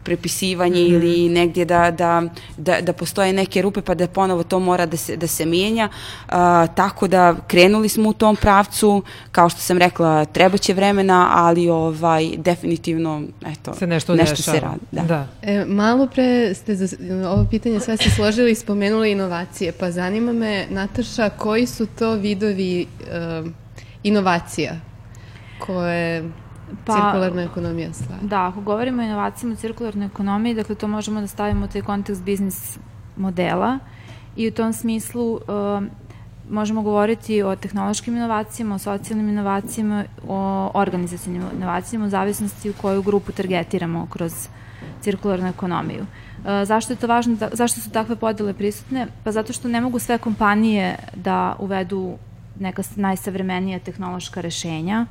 S6: prepisivanje mm -hmm. ili negdje da, da, da, da postoje neke rupe pa da ponovo to mora da se, da se mijenja. Uh, tako da krenuli smo u tom pravcu, kao što sam rekla, treba će vremena, ali ovaj, definitivno eto,
S3: se nešto,
S6: nešto se radi. Da.
S2: da. E, malo pre ste za ovo pitanje sve ste složili i spomenuli inovacije, pa zanima me, Nataša, koji su to vidovi uh, inovacija koje Pa, cirkularna ekonomija stvar.
S4: Da, ako govorimo o inovacijama u cirkularnoj ekonomiji, dakle to možemo da stavimo u taj kontekst biznis modela i u tom smislu uh, možemo govoriti o tehnološkim inovacijama, o socijalnim inovacijama, o organizacijnim inovacijama u zavisnosti u koju grupu targetiramo kroz cirkularnu ekonomiju. Uh, zašto je to važno, da, zašto su takve podele prisutne? Pa zato što ne mogu sve kompanije da uvedu neka najsavremenija tehnološka rešenja,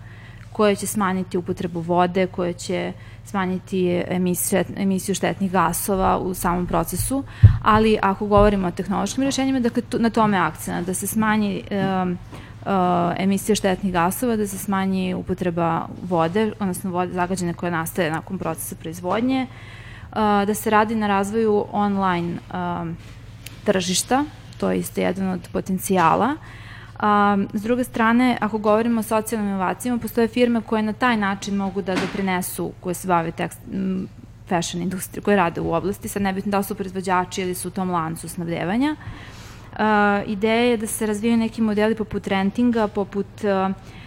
S4: koje će smanjiti upotrebu vode, koje će smanjiti emisiju, emisiju štetnih gasova u samom procesu, ali ako govorimo o tehnološkim rešenjima, dakle na tome akcena, da se smanji emisija štetnih gasova, da se smanji upotreba vode, odnosno vode zagađene koja nastaje nakon procesa proizvodnje, da se radi na razvoju online tržišta, to je isto jedan od potencijala, A, s druge strane, ako govorimo o socijalnim inovacijama, postoje firme koje na taj način mogu da doprinesu, koje se bave tekst, fashion industrije, koje rade u oblasti, sad nebitno da su proizvođači ili su u tom lancu snabdevanja. Uh, ideja je da se razvijaju neki modeli poput rentinga, poput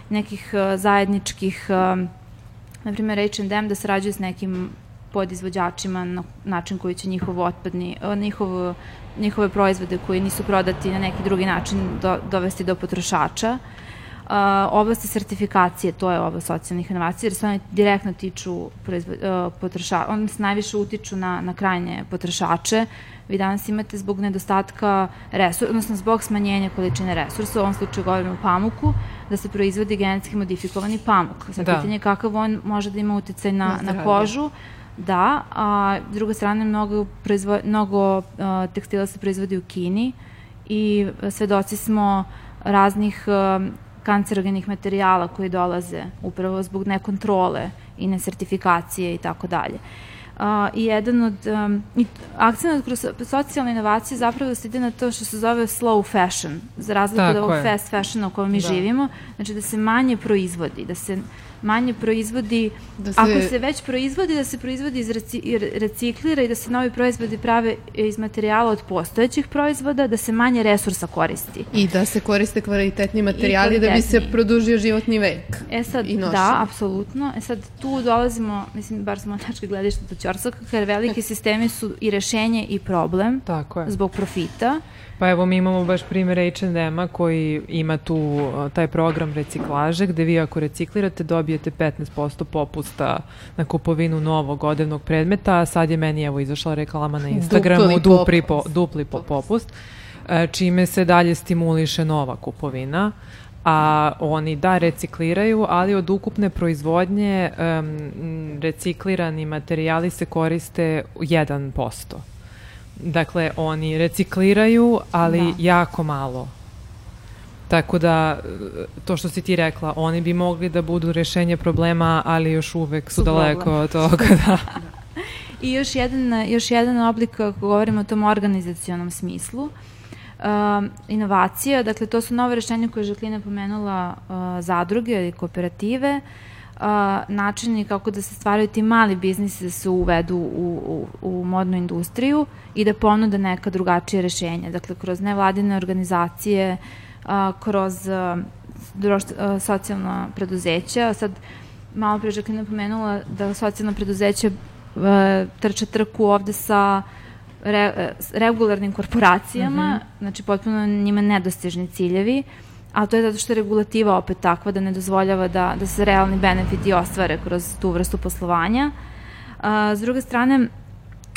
S4: nekih zajedničkih, na primjer H&M da sarađuje s nekim podizvođačima na način koji će njihov otpadni, njihov njihove proizvode koji nisu prodati na neki drugi način do, dovesti do potrošača. Uh, oblasti sertifikacije, to je ova socijalnih inovacija, jer se one direktno tiču proizvod, uh, potrošača, one se najviše utiču na, na krajnje potrošače. Vi danas imate zbog nedostatka resursa, odnosno zbog smanjenja količine resursa, u ovom slučaju govorimo o pamuku, da se proizvodi genetski modifikovani pamuk. Sad da. pitanje je kakav on može da ima uticaj na, na, na kožu, Da, a s druge strane mnogo, proizvo, mnogo a, tekstila se proizvodi u Kini i svedoci smo raznih a, kancerogenih materijala koji dolaze upravo zbog nekontrole i nesertifikacije i tako dalje. Uh, I jedan od, um, akcent kroz socijalne inovacije zapravo se ide na to što se zove slow fashion, za razliku od ovog fast fashiona u kojem mi da. živimo, znači da se manje proizvodi, da se manje proizvodi, da se... ako se već proizvodi, da se proizvodi iz reci, reciklira i da se novi proizvodi prave iz materijala od postojećih proizvoda, da se manje resursa koristi.
S2: I da se koriste kvalitetni materijali da bi se produžio životni vek.
S4: E sad, da, apsolutno. E sad, tu dolazimo, mislim, bar smo tačke gledišta do Ćorsaka, jer veliki sistemi su i rešenje i problem Tako je. zbog profita.
S3: Pa evo mi imamo baš primjer H&M-a koji ima tu taj program reciklaže gde vi ako reciklirate dobijete 15% popusta na kupovinu novog odevnog predmeta, a sad je meni evo izašla reklama na Instagramu dupli, dupli, po, dupli po popust, e, čime se dalje stimuliše nova kupovina a oni da recikliraju, ali od ukupne proizvodnje um, reciklirani materijali se koriste 1%. Dakle, oni recikliraju, ali da. jako malo. Tako da, to što si ti rekla, oni bi mogli da budu rešenje problema, ali još uvek su, su daleko od toga. Da. da.
S4: I još jedan, još jedan oblik, ako govorimo o tom organizacionom smislu, uh, inovacija, dakle to su nove rešenja koje je Žaklina pomenula uh, zadruge ili kooperative, uh, načini kako da se stvaraju ti mali biznisi da se uvedu u, u, u modnu industriju i da ponude neka drugačije rešenja. Dakle, kroz nevladine organizacije, a, kroz a, društ, a, socijalna preduzeća. Sad, malo pre Žaklina pomenula da socijalna preduzeća a, trče trku ovde sa re, regularnim korporacijama, mm -hmm. znači potpuno njima nedostižni ciljevi, a to je zato što je regulativa opet takva da ne dozvoljava da, da se realni benefiti ostvare kroz tu vrstu poslovanja. A, s druge strane,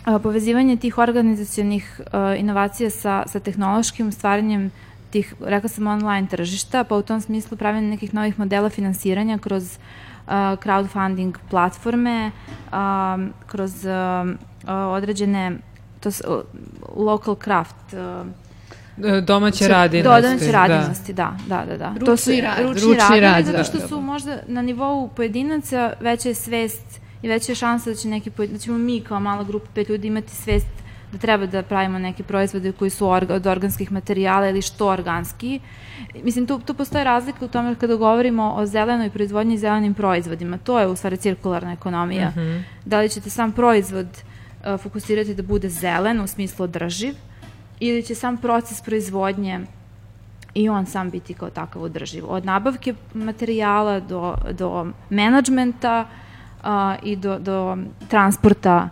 S4: a, povezivanje tih organizacijonih a, inovacija sa, sa tehnološkim stvaranjem tih, rekla sam, online tržišta, pa u tom smislu pravljanje nekih novih modela finansiranja kroz uh, crowdfunding platforme, uh, kroz uh, određene to, local craft
S3: E, domaće radinosti.
S4: Domaće da. radinosti, da, da, da. da.
S2: Ručni to su, rad.
S4: Ručni, ručni rad, zato što da. su možda na nivou pojedinaca veća je svest i veća je šansa da, će neki, da ćemo mi kao mala grupa pet ljudi imati svest da treba da pravimo neke proizvode koji su orga, od organskih materijala ili što organski. Mislim, tu, tu postoje razlika u tome kada govorimo o zelenoj proizvodnji i zelenim proizvodima. To je u stvari cirkularna ekonomija. Uh mhm. -huh. Da li ćete sam proizvod uh, fokusirati da bude zelen u smislu održiv, ili će sam proces proizvodnje i on sam biti kao takav održiv. Od nabavke materijala do, do menadžmenta uh, i do, do transporta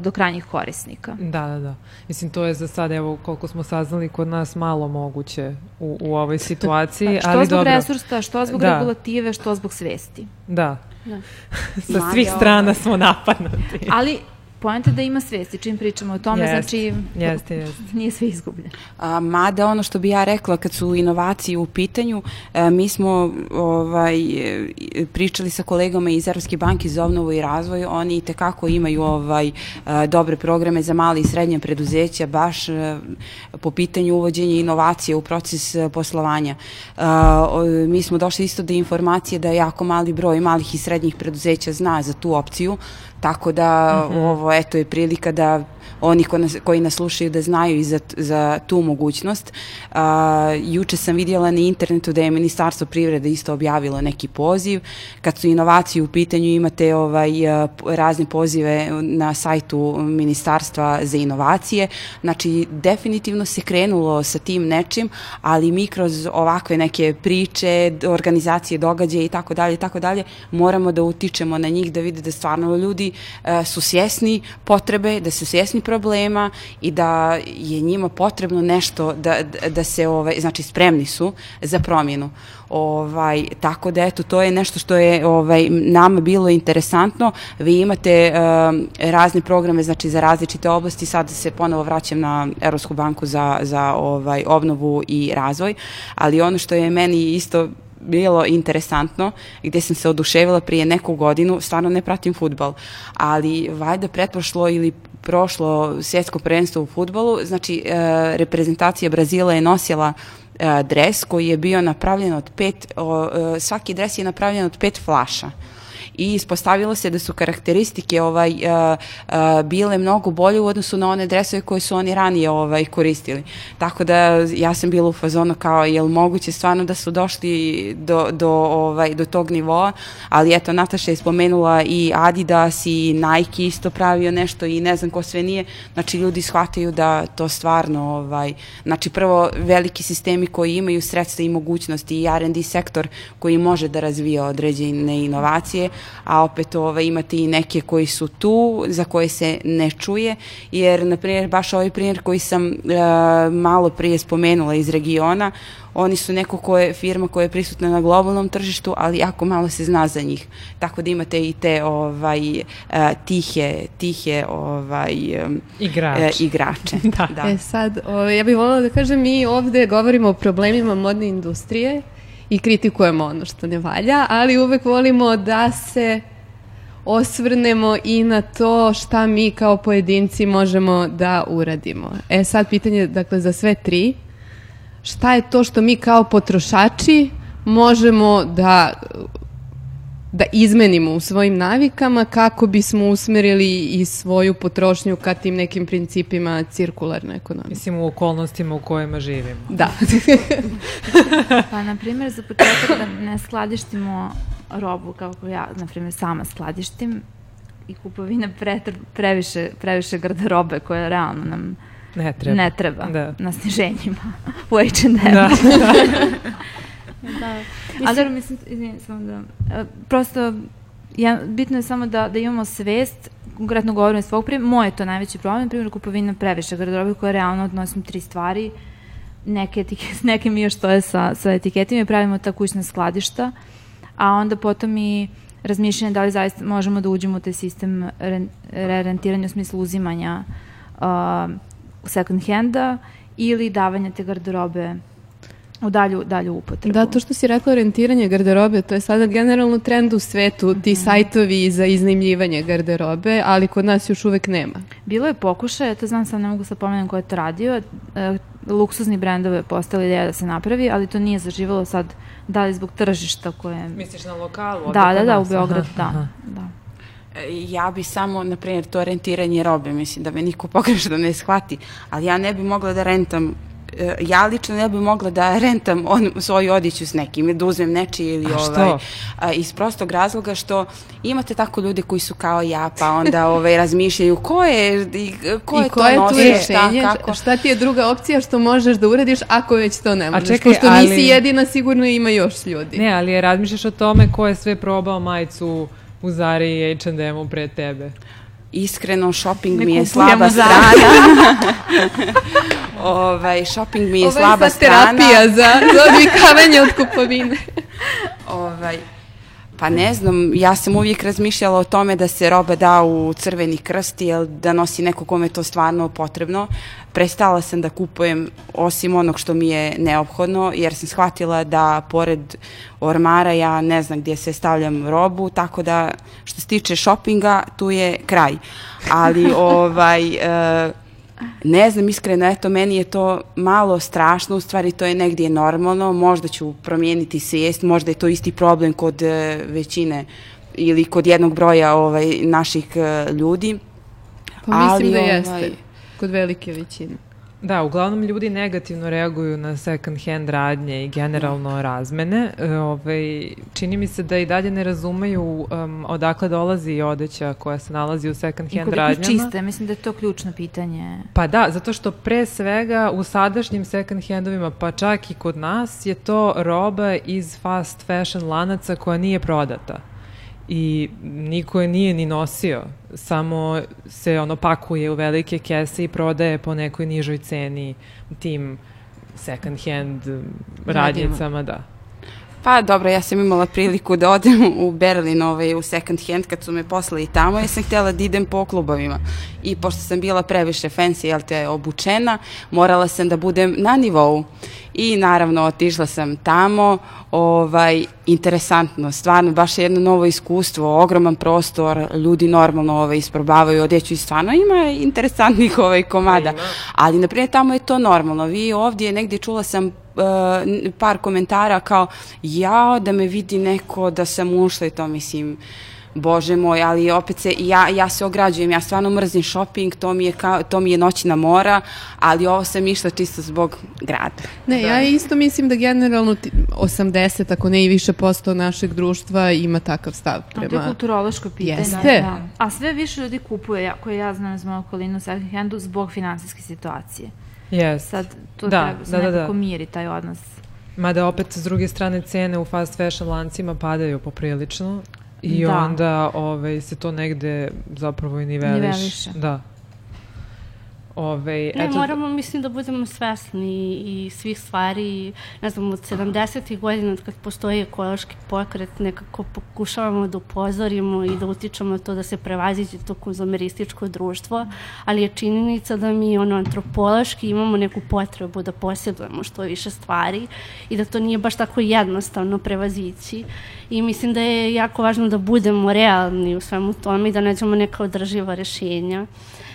S4: do krajnjih korisnika.
S3: Da, da, da. Mislim, to je za sad, evo, koliko smo saznali, kod nas malo moguće u, u ovoj situaciji, pa, što ali
S4: zbog
S3: dobro.
S4: resursa, što zbog da. regulative, što zbog svesti.
S3: Da. da. Sa svih strana smo napadnuti.
S4: Ali poenta da ima svesti čim pričamo o tome, jest, znači
S3: jeste, jeste.
S4: nije sve izgubljeno.
S6: A, mada ono što bi ja rekla kad su inovacije u pitanju, a, e, mi smo ovaj, pričali sa kolegama iz Evropske banke za obnovu i razvoj, oni tekako imaju ovaj, a, e, dobre programe za mali i srednje preduzeća baš a, e, po pitanju uvođenja inovacije u proces poslovanja. A, o, mi smo došli isto do informacije da jako mali broj malih i srednjih preduzeća zna za tu opciju, Tako da mm -hmm. ovo eto je prilika da oni ko nas, koji nas slušaju da znaju i za, za tu mogućnost. A, juče sam vidjela na internetu da je Ministarstvo privrede isto objavilo neki poziv. Kad su inovacije u pitanju imate ovaj, razne pozive na sajtu Ministarstva za inovacije. Znači, definitivno se krenulo sa tim nečim, ali mi kroz ovakve neke priče, organizacije, događaje i tako dalje, tako dalje, moramo da utičemo na njih da vide da stvarno ljudi su svjesni potrebe, da su svjesni problema i da je njima potrebno nešto da, da se, ovaj, znači spremni su za promjenu. Ovaj, tako da eto, to je nešto što je ovaj, nama bilo interesantno. Vi imate um, razne programe znači, za različite oblasti, sad se ponovo vraćam na Evropsku banku za, za ovaj, obnovu i razvoj, ali ono što je meni isto bilo interesantno, gde sam se oduševila prije neku godinu, stvarno ne pratim futbal, ali valjda pretprošlo ili prošlo svjetsko prvenstvo u futbolu, znači e, reprezentacija Brazila je nosila e, dres koji je bio napravljen od pet, e, svaki dres je napravljen od pet flaša i ispostavilo se da su karakteristike ovaj, uh, uh, bile mnogo bolje u odnosu na one dresove koje su oni ranije ovaj, koristili. Tako da ja sam bila u fazonu kao jel moguće stvarno da su došli do, do, ovaj, do tog nivoa, ali eto Nataša je spomenula i Adidas i Nike isto pravio nešto i ne znam ko sve nije, znači ljudi shvataju da to stvarno, ovaj, znači prvo veliki sistemi koji imaju sredstva i mogućnosti i R&D sektor koji može da razvija određene inovacije, a opet ovaj, imate i neke koji su tu, za koje se ne čuje, jer, na primjer, baš ovaj primjer koji sam uh, malo prije spomenula iz regiona, oni su neko ko je firma koja je prisutna na globalnom tržištu, ali jako malo se zna za njih. Tako da imate i te ovaj uh, tihe tihe ovaj
S3: igrače.
S6: Uh, igrače.
S2: da. da. E sad, o, ja bih voljela da kažem mi ovde govorimo o problemima modne industrije i kritikujemo ono što ne valja, ali uvek volimo da se osvrnemo i na to šta mi kao pojedinci možemo da uradimo. E sad pitanje dakle za sve tri šta je to što mi kao potrošači možemo da da izmenimo u svojim navikama kako bismo usmerili i svoju potrošnju ka tim nekim principima cirkularne ekonomije.
S3: Mislim u okolnostima u kojima živimo.
S2: Da.
S4: pa, na primjer, za početak da ne skladištimo robu kako ja, na primjer, sama skladištim i kupovina pre, previše, previše garderobe koja realno nam
S3: ne treba,
S4: ne treba da. na sniženjima u H&M. Da. da. Ali dobro, mislim, izvinim, samo da, e, prosto, ja, bitno je samo da, da imamo svest, konkretno govorim svog primjera, moj je to najveći problem, primjer kupovina previše garderobe koja realno odnosim tri stvari, neke, etike, neke mi još stoje sa, sa etiketima i pravimo ta kućna skladišta, a onda potom i razmišljanje da li zaista možemo da uđemo u taj sistem re-rentiranja u smislu uzimanja uh, second handa ili davanja te garderobe u dalju, dalju upotrebu.
S2: Da, to što si rekla orijentiranje garderobe, to je sada generalno trend u svetu, ti mm. sajtovi za iznajmljivanje garderobe, ali kod nas još uvek nema.
S4: Bilo je pokušaj, to znam sam ne mogu sa pomenem ko je to radio, e, luksuzni brendove postali ideja da se napravi, ali to nije zaživalo sad, da li zbog tržišta koje...
S3: Misliš na lokalu?
S4: Da, da, da, u Beogradu, da, aha. da.
S6: E, ja bi samo, na primjer, to rentiranje robe, mislim da me niko pogrešno ne shvati, ali ja ne bi mogla da rentam ja lično ne bih mogla da rentam on, svoju odiću s nekim, da uzmem nečiji ili
S3: a
S6: ovaj, a, iz prostog razloga što imate tako ljude koji su kao ja, pa onda ovaj, razmišljaju ko je, i, ko je
S2: I to nosi, šta, kako. Šta ti je druga opcija što možeš da uradiš ako već to ne možeš, čekaj, pošto ali... nisi jedina, sigurno ima još ljudi.
S3: Ne, ali je razmišljaš o tome ko je sve probao majicu u Zari i H&M-u pre tebe
S6: iskreno shopping mi je slaba strana. ovaj, shopping mi je Ovo slaba strana.
S2: Ovo je terapija za, za odvikavanje od kupovine.
S6: ovaj, Pa ne znam, ja sam uvijek razmišljala o tome da se roba da u crveni krst, jel da nosi neko kome to stvarno potrebno. Prestala sam da kupujem osim onog što mi je neophodno, jer sam shvatila da pored ormara ja ne znam gdje se stavljam robu, tako da što se tiče shoppinga, tu je kraj. Ali ovaj... Uh, Ne znam, iskreno, eto, meni je to malo strašno, u stvari to je negdje normalno, možda ću promijeniti svijest, možda je to isti problem kod e, većine ili kod jednog broja ovaj, naših e, ljudi.
S2: Pa mislim ali, da jeste, ovaj, kod velike većine.
S3: Da, uglavnom ljudi negativno reaguju na second hand radnje i generalno razmene. E, ovaj, čini mi se da i dalje ne razumeju um, odakle dolazi odeća koja se nalazi u second hand radnjama.
S4: I čiste, mislim da je to ključno pitanje.
S3: Pa da, zato što pre svega u sadašnjim second handovima, pa čak i kod nas, je to roba iz fast fashion lanaca koja nije prodata i niko je nije ni nosio, samo se ono pakuje u velike kese i prodaje po nekoj nižoj ceni tim second hand radnjicama, da.
S6: Pa dobro, ja sam imala priliku da odem u Berlin ovaj, u second hand kad su me poslali tamo, ja sam htjela da idem po klubovima. I pošto sam bila previše fancy, jel te, obučena, morala sam da budem na nivou. I naravno otišla sam tamo, ovaj, interesantno, stvarno, baš jedno novo iskustvo, ogroman prostor, ljudi normalno ovaj, isprobavaju odjeću i stvarno ima interesantnih ovaj, komada. Ali, na primjer, tamo je to normalno. Vi ovdje negdje čula sam uh, par komentara kao ja da me vidi neko da sam ušla i to mislim bože moj, ali opet se, ja, ja se ograđujem, ja stvarno mrzim shopping, to mi je, kao, to mi je noćna mora, ali ovo sam išla čisto zbog grada.
S2: Ne, da. ja isto mislim da generalno 80, ako ne i više posto našeg društva ima takav stav prema...
S4: A to je kulturološko pitanje.
S2: Jeste.
S4: Da. A sve više ljudi kupuje, ja, koje ja znam iz moju okolinu second handu, zbog finansijske situacije.
S3: Yes.
S4: Sad, to
S3: Da,
S4: treba se
S3: da, da,
S4: nekako
S3: da.
S4: miri taj odnos.
S3: Mada opet s druge strane cene u fast fashion lancima padaju poprilično i
S4: Da.
S3: onda ovaj, se to negde zapravo i niveliš.
S4: Niveliše.
S3: Da. Ovaj,
S5: Ne,
S3: eto,
S5: moramo, mislim, da budemo svesni i svih stvari. Ne znam, od 70. godina od kad postoji ekološki pokret, nekako pokušavamo da upozorimo i da utičemo na to da se prevaziđe to konzumerističko društvo, ali je činjenica da mi ono antropološki imamo neku potrebu da posjedujemo što više stvari i da to nije baš tako jednostavno prevazići. I mislim da je jako važno da budemo realni u svemu tome i da nađemo neka održiva rešenja. Uh,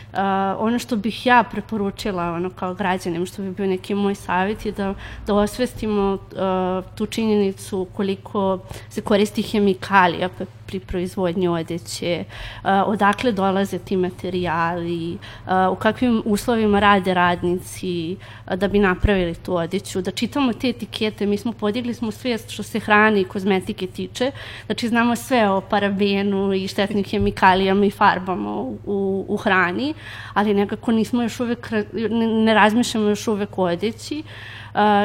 S5: ono što bih ja preporučila ono, kao građanim, što bi bio neki moj savjet je da, da osvestimo uh, tu činjenicu koliko se koristi hemikalija pri proizvodnji odeće, uh, odakle dolaze ti materijali, uh, u kakvim uslovima rade radnici uh, da bi napravili tu odeću, da čitamo te etikete, mi smo podigli smo svijest što se hrane i kozmetike tiče, znači znamo sve o parabenu i štetnim hemikalijama i farbama u, u, hrani, ali nekako nismo još uvek, ne, razmišljamo još uvek o odeći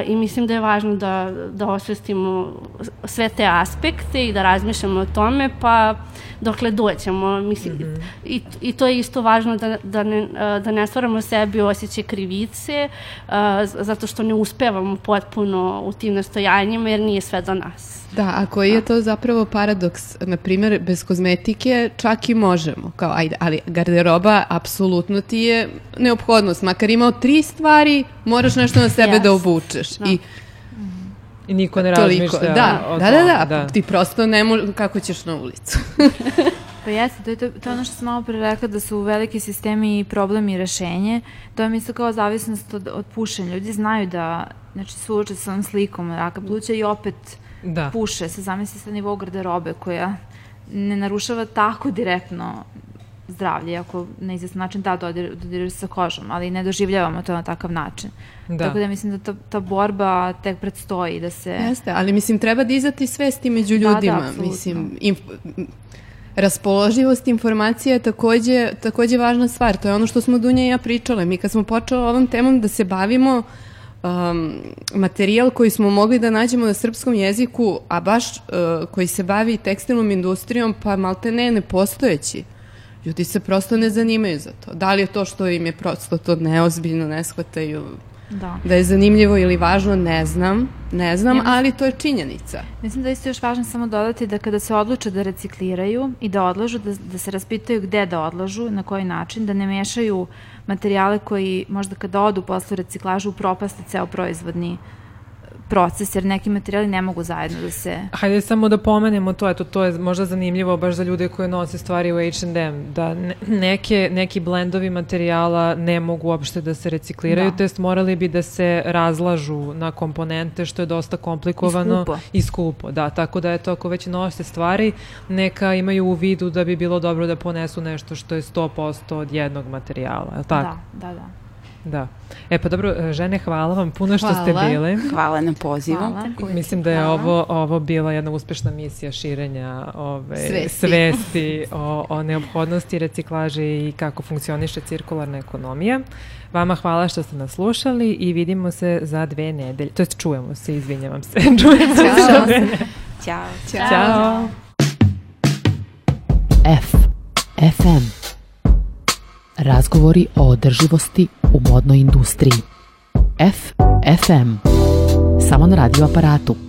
S5: i mislim da je važno da, da osvestimo sve te aspekte i da razmišljamo o tome, pa dokle doćemo, mislim, mm -hmm. i, i to je isto važno da, da, ne, da ne stvaramo sebi osjećaj krivice, z- zato što ne uspevamo potpuno u tim nastojanjima, jer nije sve do nas.
S2: Da, a koji je to zapravo paradoks? Na primjer, bez kozmetike čak i možemo, kao ajde, ali garderoba apsolutno ti je neophodnost. Makar imao tri stvari, moraš nešto na sebe
S5: Yes.
S2: da obučeš.
S5: Da.
S2: I
S3: I niko ne
S2: toliko.
S3: razmišlja
S2: Da,
S3: o
S2: da, da, da,
S3: da.
S2: ti prosto ne možeš, kako ćeš na ulicu?
S4: Pa jeste, to je, to, to je ono što sam malo pre rekla da su veliki sistemi i problem i rešenje. To je isto kao zavisnost od, od pušenja. Ljudi znaju da znači, suoče sa ovom slikom raka pluća i opet
S3: Da.
S4: puše se, zamisli sa nivou garderobe koja ne narušava tako direktno zdravlje, ako na izvestan način da dodir, dodiruje se sa kožom, ali ne doživljavamo to na takav način.
S3: Da.
S4: Tako da mislim da ta, ta borba tek predstoji, da se...
S2: Jeste, ali mislim treba dizati svesti među
S4: Da, da,
S2: ljudima.
S4: apsolutno.
S2: mislim, inf raspoloživost informacija je takođe, takođe važna stvar. To je ono što smo Dunja i ja pričale. Mi kad smo počeli ovom temom da se bavimo um, materijal koji smo mogli da nađemo na srpskom jeziku, a baš uh, koji se bavi tekstilnom industrijom, pa malte ne nepostojeći. Ljudi se prosto ne zanimaju za to. Da li je to što im je prosto to neozbiljno, ne shvataju
S4: Da.
S2: da je zanimljivo ili važno, ne znam, ne znam,
S4: Ja
S2: ali to je činjenica.
S4: Mislim da isto još važno samo dodati da kada se odluče da recikliraju i da odlažu, da, da se raspitaju gde da odlažu, na koji način, da ne mešaju materijale koji možda kada odu posle reciklažu upropaste ceo proizvodni proces, jer neki materijali ne mogu zajedno da se...
S3: Hajde samo da pomenemo to, eto, to je možda zanimljivo baš za ljude koji nose stvari u H&M, da ne- neke, neki blendovi materijala ne mogu uopšte da se recikliraju,
S4: Da.
S3: test morali bi da se razlažu na komponente, što je dosta komplikovano.
S4: I skupo.
S3: I skupo, da, tako da eto, ako već nose stvari, neka imaju u vidu da bi bilo dobro da ponesu nešto što je 100% od jednog materijala, je li tako?
S4: Da, da, da.
S3: Da. E pa dobro, žene, hvala vam puno što ste
S2: Hvala.
S3: bile.
S6: Hvala na pozivu.
S4: Hvala.
S3: Mislim da je
S4: Hvala.
S3: ovo, ovo bila jedna uspešna misija širenja ove,
S2: Svesti.
S3: svesti o, o neophodnosti reciklaže i kako funkcioniše cirkularna ekonomija. Vama hvala što ste nas slušali i vidimo se za dve nedelje. To jest čujemo se, izvinjavam se. čujemo se za dve nedelje.
S6: Ćao.
S3: Ćao.
S1: F. FM. Razgovori o održivosti u modnoj industriji. F. FM. Samo na radioaparatu.